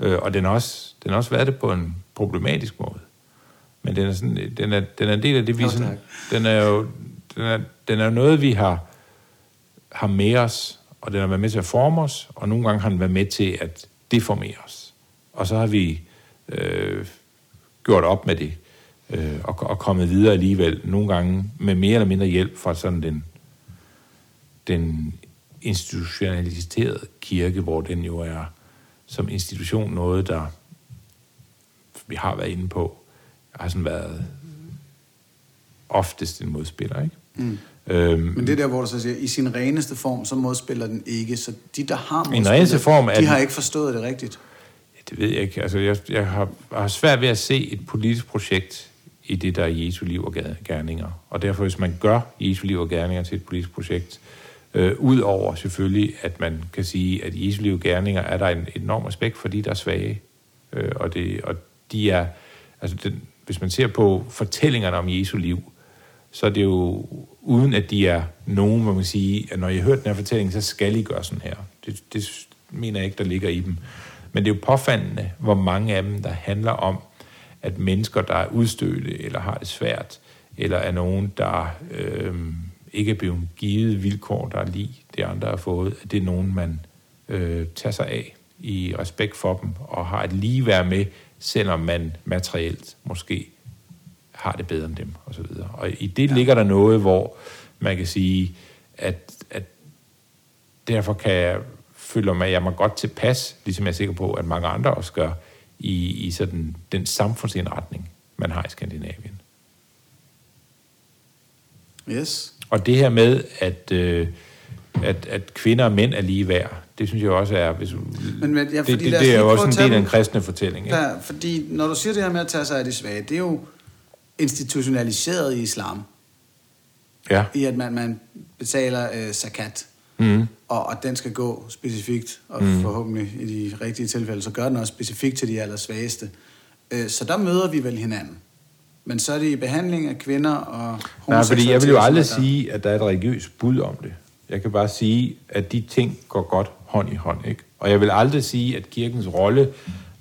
Øh, og den har også, den har også været det på en problematisk måde. Men den er, sådan, den er, den er en del af det, vi Nå, sådan, den er jo den er, den er noget, vi har, har med os, og den har været med til at forme os, og nogle gange har den været med til at deformere os. Og så har vi øh, gjort op med det, øh, og, og kommet videre alligevel, nogle gange med mere eller mindre hjælp fra sådan den, den institutionaliserede kirke, hvor den jo er som institution noget, der vi har været inde på, har sådan været oftest en modspiller, ikke? Mm. Øhm, Men det er der, hvor du så siger, i sin reneste form, så modspiller den ikke. Så de, der har den reneste form de den- har ikke forstået det rigtigt. det ved jeg ikke. Altså, jeg, jeg har, jeg har svært ved at se et politisk projekt i det, der er Jesu liv og ger- gerninger. Og derfor, hvis man gør Jesu liv og gerninger til et politisk projekt, øh, Øh, udover selvfølgelig, at man kan sige, at i Jesu liv gerninger er der en enorm respekt for de, der er svage. Øh, og, det, og de er, altså den, hvis man ser på fortællingerne om Jesu liv, så er det jo uden at de er nogen, hvor man sige, at når jeg har hørt den her fortælling, så skal I gøre sådan her. Det, det mener jeg ikke, der ligger i dem. Men det er jo påfaldende, hvor mange af dem, der handler om, at mennesker, der er udstødte eller har det svært, eller er nogen, der øh, ikke er blevet givet vilkår, der er lige det andre har fået, at det er nogen, man øh, tager sig af i respekt for dem, og har et ligeværd med, selvom man materielt måske har det bedre end dem, og så videre. Og i det ja. ligger der noget, hvor man kan sige, at, at derfor kan jeg føle mig, at jeg mig godt tilpas, ligesom jeg er sikker på, at mange andre også gør, i, i sådan den samfundsindretning, man har i Skandinavien. Yes. Og det her med, at, øh, at, at kvinder og mænd er lige værd, det synes jeg også er... Hvis, Men, men, ja, det, fordi det, os det er jo også en del af en kristne fortælling. Ikke? Ja, fordi når du siger det her med at tage sig af de svage, det er jo institutionaliseret i islam. Ja. I at man, man betaler øh, zakat, Mm. og, og den skal gå specifikt, og mm. forhåbentlig i de rigtige tilfælde, så gør den også specifikt til de allersvageste. Øh, så der møder vi vel hinanden. Men så er det i behandling af kvinder og Nej, fordi jeg vil jo aldrig sige, at der er et religiøst bud om det. Jeg kan bare sige, at de ting går godt hånd i hånd. Ikke? Og jeg vil aldrig sige, at kirkens rolle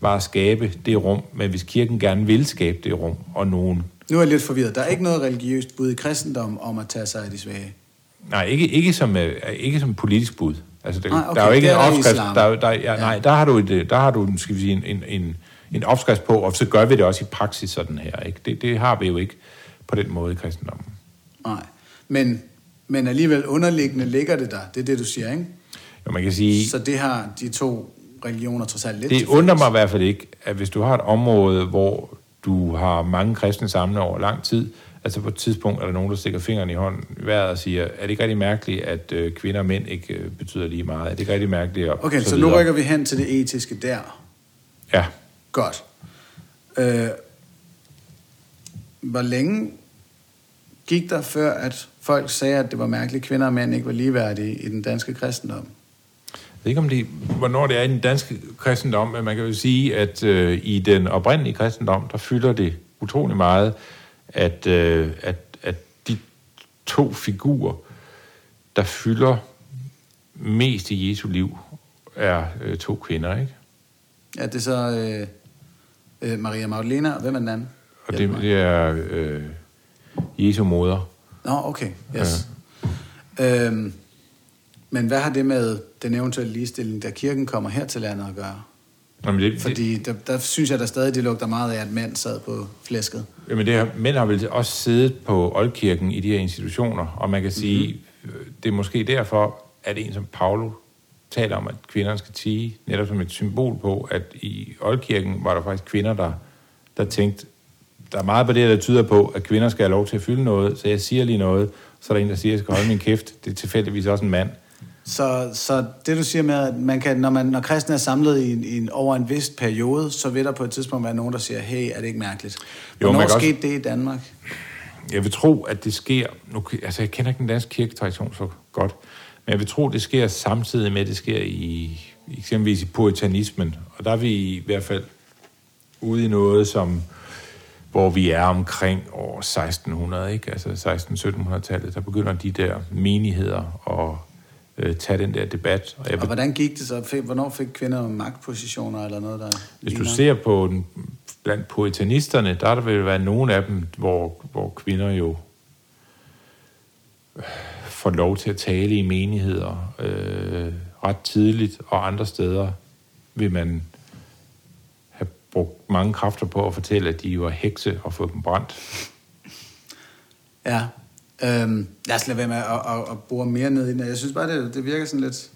var at skabe det rum, men hvis kirken gerne vil skabe det rum, og nogen... Nu er jeg lidt forvirret. Der er ikke noget religiøst bud i kristendom om at tage sig af de svage. Nej, ikke, ikke, som, øh, ikke som politisk bud. Altså, det, Nej, okay, der er jo ikke en er i opskrift. Der, er der, ja, nej, der har du, et, øh, der har du en, skal vi sige, en, en, en, en opskrift på, og så gør vi det også i praksis sådan her. Ikke? Det, det har vi jo ikke på den måde i kristendommen. Nej. Men, men alligevel underliggende ligger det der. Det er det, du siger, ikke? Jo, man kan sige... Så det har de to religioner trods alt lidt Det undrer mig i hvert fald ikke, at hvis du har et område, hvor du har mange kristne samlet over lang tid, altså på et tidspunkt er der nogen, der stikker fingeren i hånden i vejret og siger, er det ikke rigtig mærkeligt, at øh, kvinder og mænd ikke øh, betyder lige meget? Er det ikke rigtig mærkeligt? Og Okay, så, så nu rykker vi hen til det etiske der. Ja, Godt. Øh, hvor længe gik der før, at folk sagde, at det var mærkeligt, at kvinder og mænd ikke var ligeværdige i den danske kristendom? Jeg ved ikke, om det, hvornår det er i den danske kristendom, men man kan jo sige, at øh, i den oprindelige kristendom, der fylder det utrolig meget, at, øh, at, at de to figurer, der fylder mest i Jesu liv, er øh, to kvinder, ikke? Ja, det er så øh, øh, Maria Magdalena, og hvem er den anden? Og det, det er øh, Jesu moder. Nå, okay. Yes. Ja. Øhm, men hvad har det med den eventuelle ligestilling, da kirken kommer her til landet at gøre? Jamen det, Fordi der, der synes jeg, der stadig det lugter meget af, at mænd sad på flæsket. Jamen det her, mænd har vel også siddet på oldkirken i de her institutioner, og man kan sige, mm-hmm. det er måske derfor, at en som Paulo taler om, at kvinderne skal tige, netop som et symbol på, at i oldkirken var der faktisk kvinder, der, der tænkte, der er meget på det, der tyder på, at kvinder skal have lov til at fylde noget, så jeg siger lige noget, så er der en, der siger, at jeg skal holde min kæft. Det er tilfældigvis også en mand. Så, så det du siger med, at man kan, når, man, når kristne er samlet i en, i en, over en vis periode, så vil der på et tidspunkt være nogen, der siger, hey, er det ikke mærkeligt? Jo, Hvornår skete det i Danmark? Jeg vil tro, at det sker... Nu, altså, jeg kender ikke den danske kirketradition så godt, men jeg vil tro, det sker samtidig med, at det sker i eksempelvis i puritanismen. Og der er vi i hvert fald ude i noget, som hvor vi er omkring år 1600, ikke? altså 1600-1700-tallet, der begynder de der menigheder at øh, tage den der debat. Og jeg Og hvordan gik det så? Hvornår fik kvinder magtpositioner eller noget, der Hvis du ser på den blandt poetanisterne, der er der vil være nogle af dem, hvor, hvor kvinder jo får lov til at tale i menigheder øh, ret tidligt, og andre steder vil man have brugt mange kræfter på at fortælle, at de var hekse og få dem brændt. Ja, øhm, lad os lade være med at, at, at bore mere ned i det. Jeg synes bare, det, det virker sådan lidt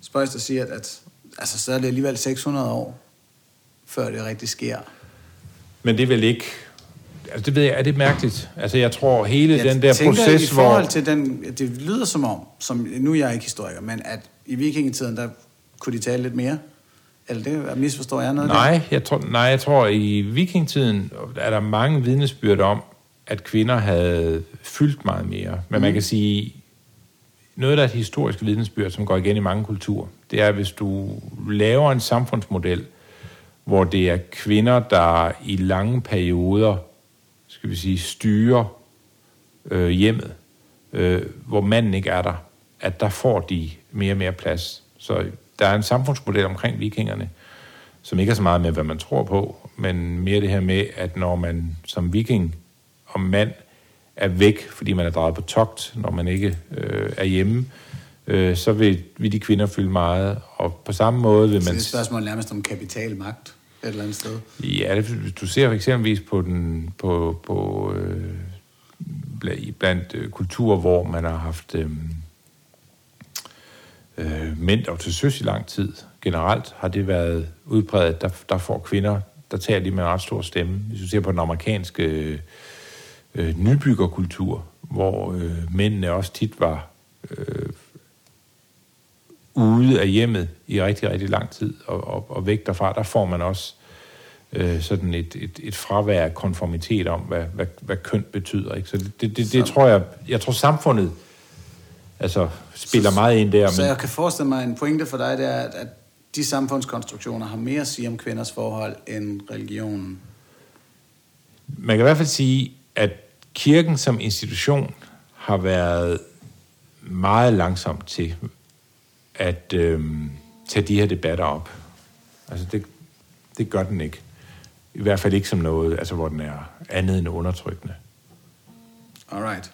spøjst at sige, at, at altså, så er det alligevel 600 år, før det rigtig sker. Men det er vel ikke... Altså, det ved jeg, er det mærkeligt? Altså, jeg tror, hele jeg den der tænker, proces, i forhold til den, det lyder som om, som, nu er jeg ikke historiker, men at i vikingetiden, der kunne de tale lidt mere? Eller det misforstår jeg noget Nej, der? jeg tror, nej, jeg tror, i vikingtiden er der mange vidnesbyrd om, at kvinder havde fyldt meget mere. Men mm. man kan sige, noget, der er et historisk vidnesbyrd, som går igen i mange kulturer, det er, hvis du laver en samfundsmodel, hvor det er kvinder, der i lange perioder, skal vi sige, styrer øh, hjemmet, øh, hvor manden ikke er der, at der får de mere og mere plads. Så der er en samfundsmodel omkring vikingerne, som ikke er så meget med, hvad man tror på, men mere det her med, at når man som viking og mand er væk, fordi man er drejet på togt, når man ikke øh, er hjemme, øh, så vil, vil de kvinder fylde meget. Og på samme måde vil man... Så det er et spørgsmål nærmest om kapitalmagt et eller andet sted. Ja, det, du ser eksempelvis på den på, på øh, blandt øh, kulturer, hvor man har haft øh, øh, mænd og til søs i lang tid. Generelt har det været udbredt, der, der får kvinder, der tager de med en ret stor stemme. Hvis du ser på den amerikanske øh, øh nybyggerkultur, hvor øh, mændene også tit var øh, ude af hjemmet i rigtig, rigtig lang tid og, og, og væk derfra, der får man også øh, sådan et, et, et fravær af konformitet om, hvad, hvad, hvad køn betyder. Ikke? Så det, det, det, det tror jeg, jeg tror samfundet altså, spiller så, meget ind der. Så men... jeg kan forestille mig, en pointe for dig, det er, at, at de samfundskonstruktioner har mere at sige om kvinders forhold end religionen. Man kan i hvert fald sige, at kirken som institution har været meget langsom til at øh, tage de her debatter op. Altså det, det gør den ikke. I hvert fald ikke som noget, altså hvor den er andet end undertrykkende. Alright.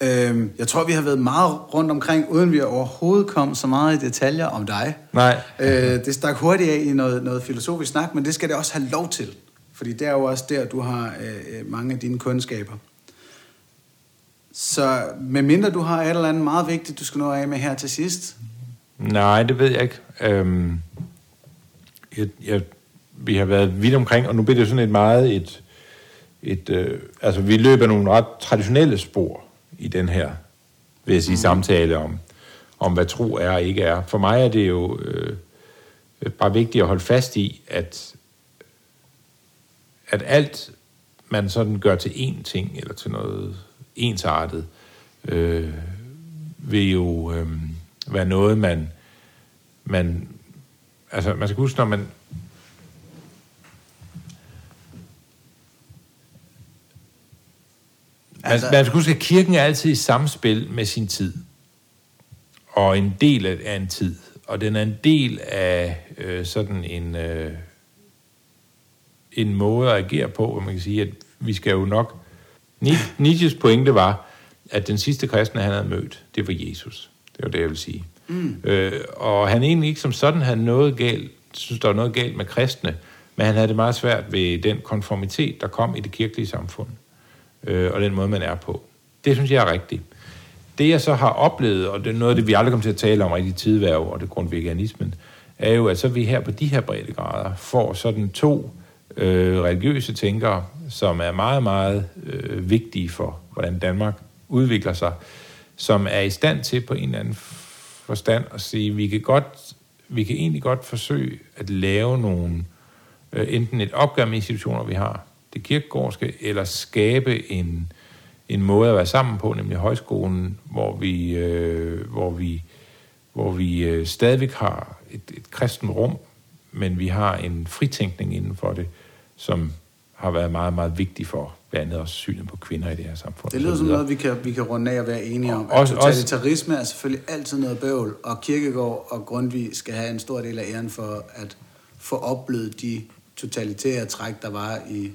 Øhm, jeg tror, vi har været meget rundt omkring, uden vi overhovedet kom så meget i detaljer om dig. Nej. Øh, det stak hurtigt af i noget, noget filosofisk snak, men det skal det også have lov til. Fordi det er jo også der, du har øh, mange af dine kundskaber. Så medmindre du har et eller andet meget vigtigt, du skal nå af med her til sidst, Nej, det ved jeg ikke. Øhm, jeg, jeg, vi har været vidt omkring, og nu bliver det sådan et meget et... et øh, altså, vi løber nogle ret traditionelle spor i den her, vil jeg sige, mm. samtale om, om, hvad tro er og ikke er. For mig er det jo øh, bare vigtigt at holde fast i, at, at alt, man sådan gør til én ting, eller til noget ensartet, øh, vil jo... Øh, være noget, man, man, altså man skal huske, når man, Altså, man, man skal huske, at kirken er altid i samspil med sin tid. Og en del af en tid. Og den er en del af øh, sådan en, øh, en måde at agere på, hvor man kan sige, at vi skal jo nok... Nietzsches pointe var, at den sidste kristne, han havde mødt, det var Jesus. Det var det, jeg vil sige. Mm. Øh, og han egentlig ikke som sådan havde noget galt, synes der var noget galt med kristne, men han havde det meget svært ved den konformitet, der kom i det kirkelige samfund, øh, og den måde, man er på. Det synes jeg er rigtigt. Det, jeg så har oplevet, og det er noget af det, vi aldrig kommer til at tale om i de tidværv og det grundveganismen, er jo, at så vi her på de her breddegrader får sådan to øh, religiøse tænkere, som er meget, meget øh, vigtige for, hvordan Danmark udvikler sig, som er i stand til på en eller anden forstand at sige, vi kan godt, vi kan egentlig godt forsøge at lave nogle, øh, enten et opgør med institutioner, vi har, det kirkegårdske, eller skabe en, en måde at være sammen på, nemlig højskolen, hvor vi, øh, hvor vi, hvor vi øh, stadigvæk har et, et kristen rum, men vi har en fritænkning inden for det, som har været meget, meget vigtig for blandt andet også synet på kvinder i det her samfund. Det lyder som noget, vi kan, vi kan runde af og være enige om. Også, totalitarisme er selvfølgelig altid noget bøvl, og Kirkegaard og Grundtvig skal have en stor del af æren for at få oplevet de totalitære træk, der var i...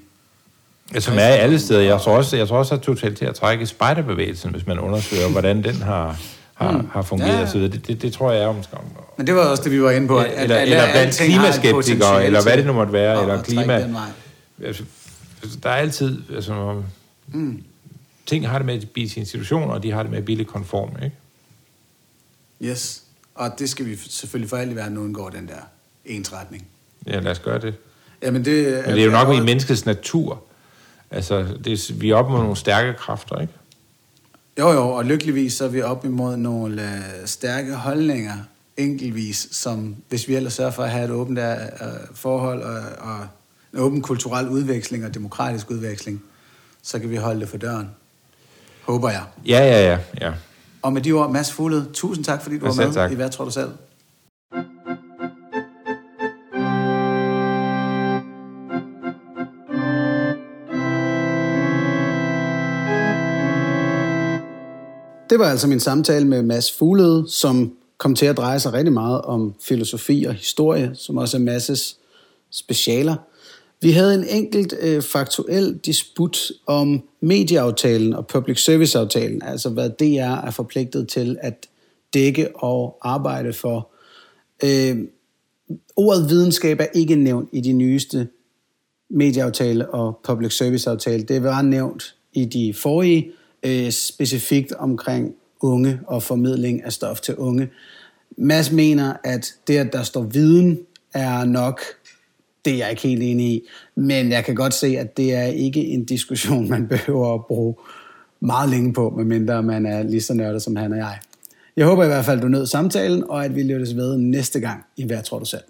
Ja, som er i alle steder. Jeg tror også, jeg tror også at totalitære træk i spejderbevægelsen, hvis man undersøger, hvordan den har, har, mm. har fungeret. Ja. Så det, det, det tror jeg er om skam. Men det var også det, vi var inde på. At, eller, at, eller blandt klimaskeptikere, eller hvad det nu måtte være, eller klima... Altså, altså, der er altid... Altså, mm. Ting har det med at blive til institutioner, og de har det med at blive konform, ikke? Yes. Og det skal vi selvfølgelig for alt i verden undgå, den der ensretning. Ja, lad os gøre det. Jamen det, Men det er jo nok i menneskets natur. Altså, det er, vi er op mod nogle stærke kræfter, ikke? Jo, jo, og lykkeligvis så er vi op imod nogle uh, stærke holdninger, enkeltvis, som hvis vi ellers sørger for at have et åbent uh, forhold og, og en åben kulturel udveksling og demokratisk udveksling, så kan vi holde det for døren. Håber jeg. Ja, ja, ja. ja. Og med de ord, Mads Fuglede, tusind tak, fordi du var med tak. i Hvad tror du selv? Det var altså min samtale med Mads Fuglede, som kom til at dreje sig rigtig meget om filosofi og historie, som også er Masses specialer. Vi havde en enkelt øh, faktuel disput om medieaftalen og public service-aftalen, altså hvad DR er forpligtet til at dække og arbejde for. Øh, ordet videnskab er ikke nævnt i de nyeste medieaftale og public service-aftale. Det var nævnt i de forrige, øh, specifikt omkring unge og formidling af stof til unge. Mads mener, at det, at der står viden, er nok det er jeg ikke helt enig i. Men jeg kan godt se, at det er ikke en diskussion, man behøver at bruge meget længe på, medmindre man er lige så nørdet som han og jeg. Jeg håber i hvert fald, du nød samtalen, og at vi lyttes ved næste gang i Hvad tror du selv?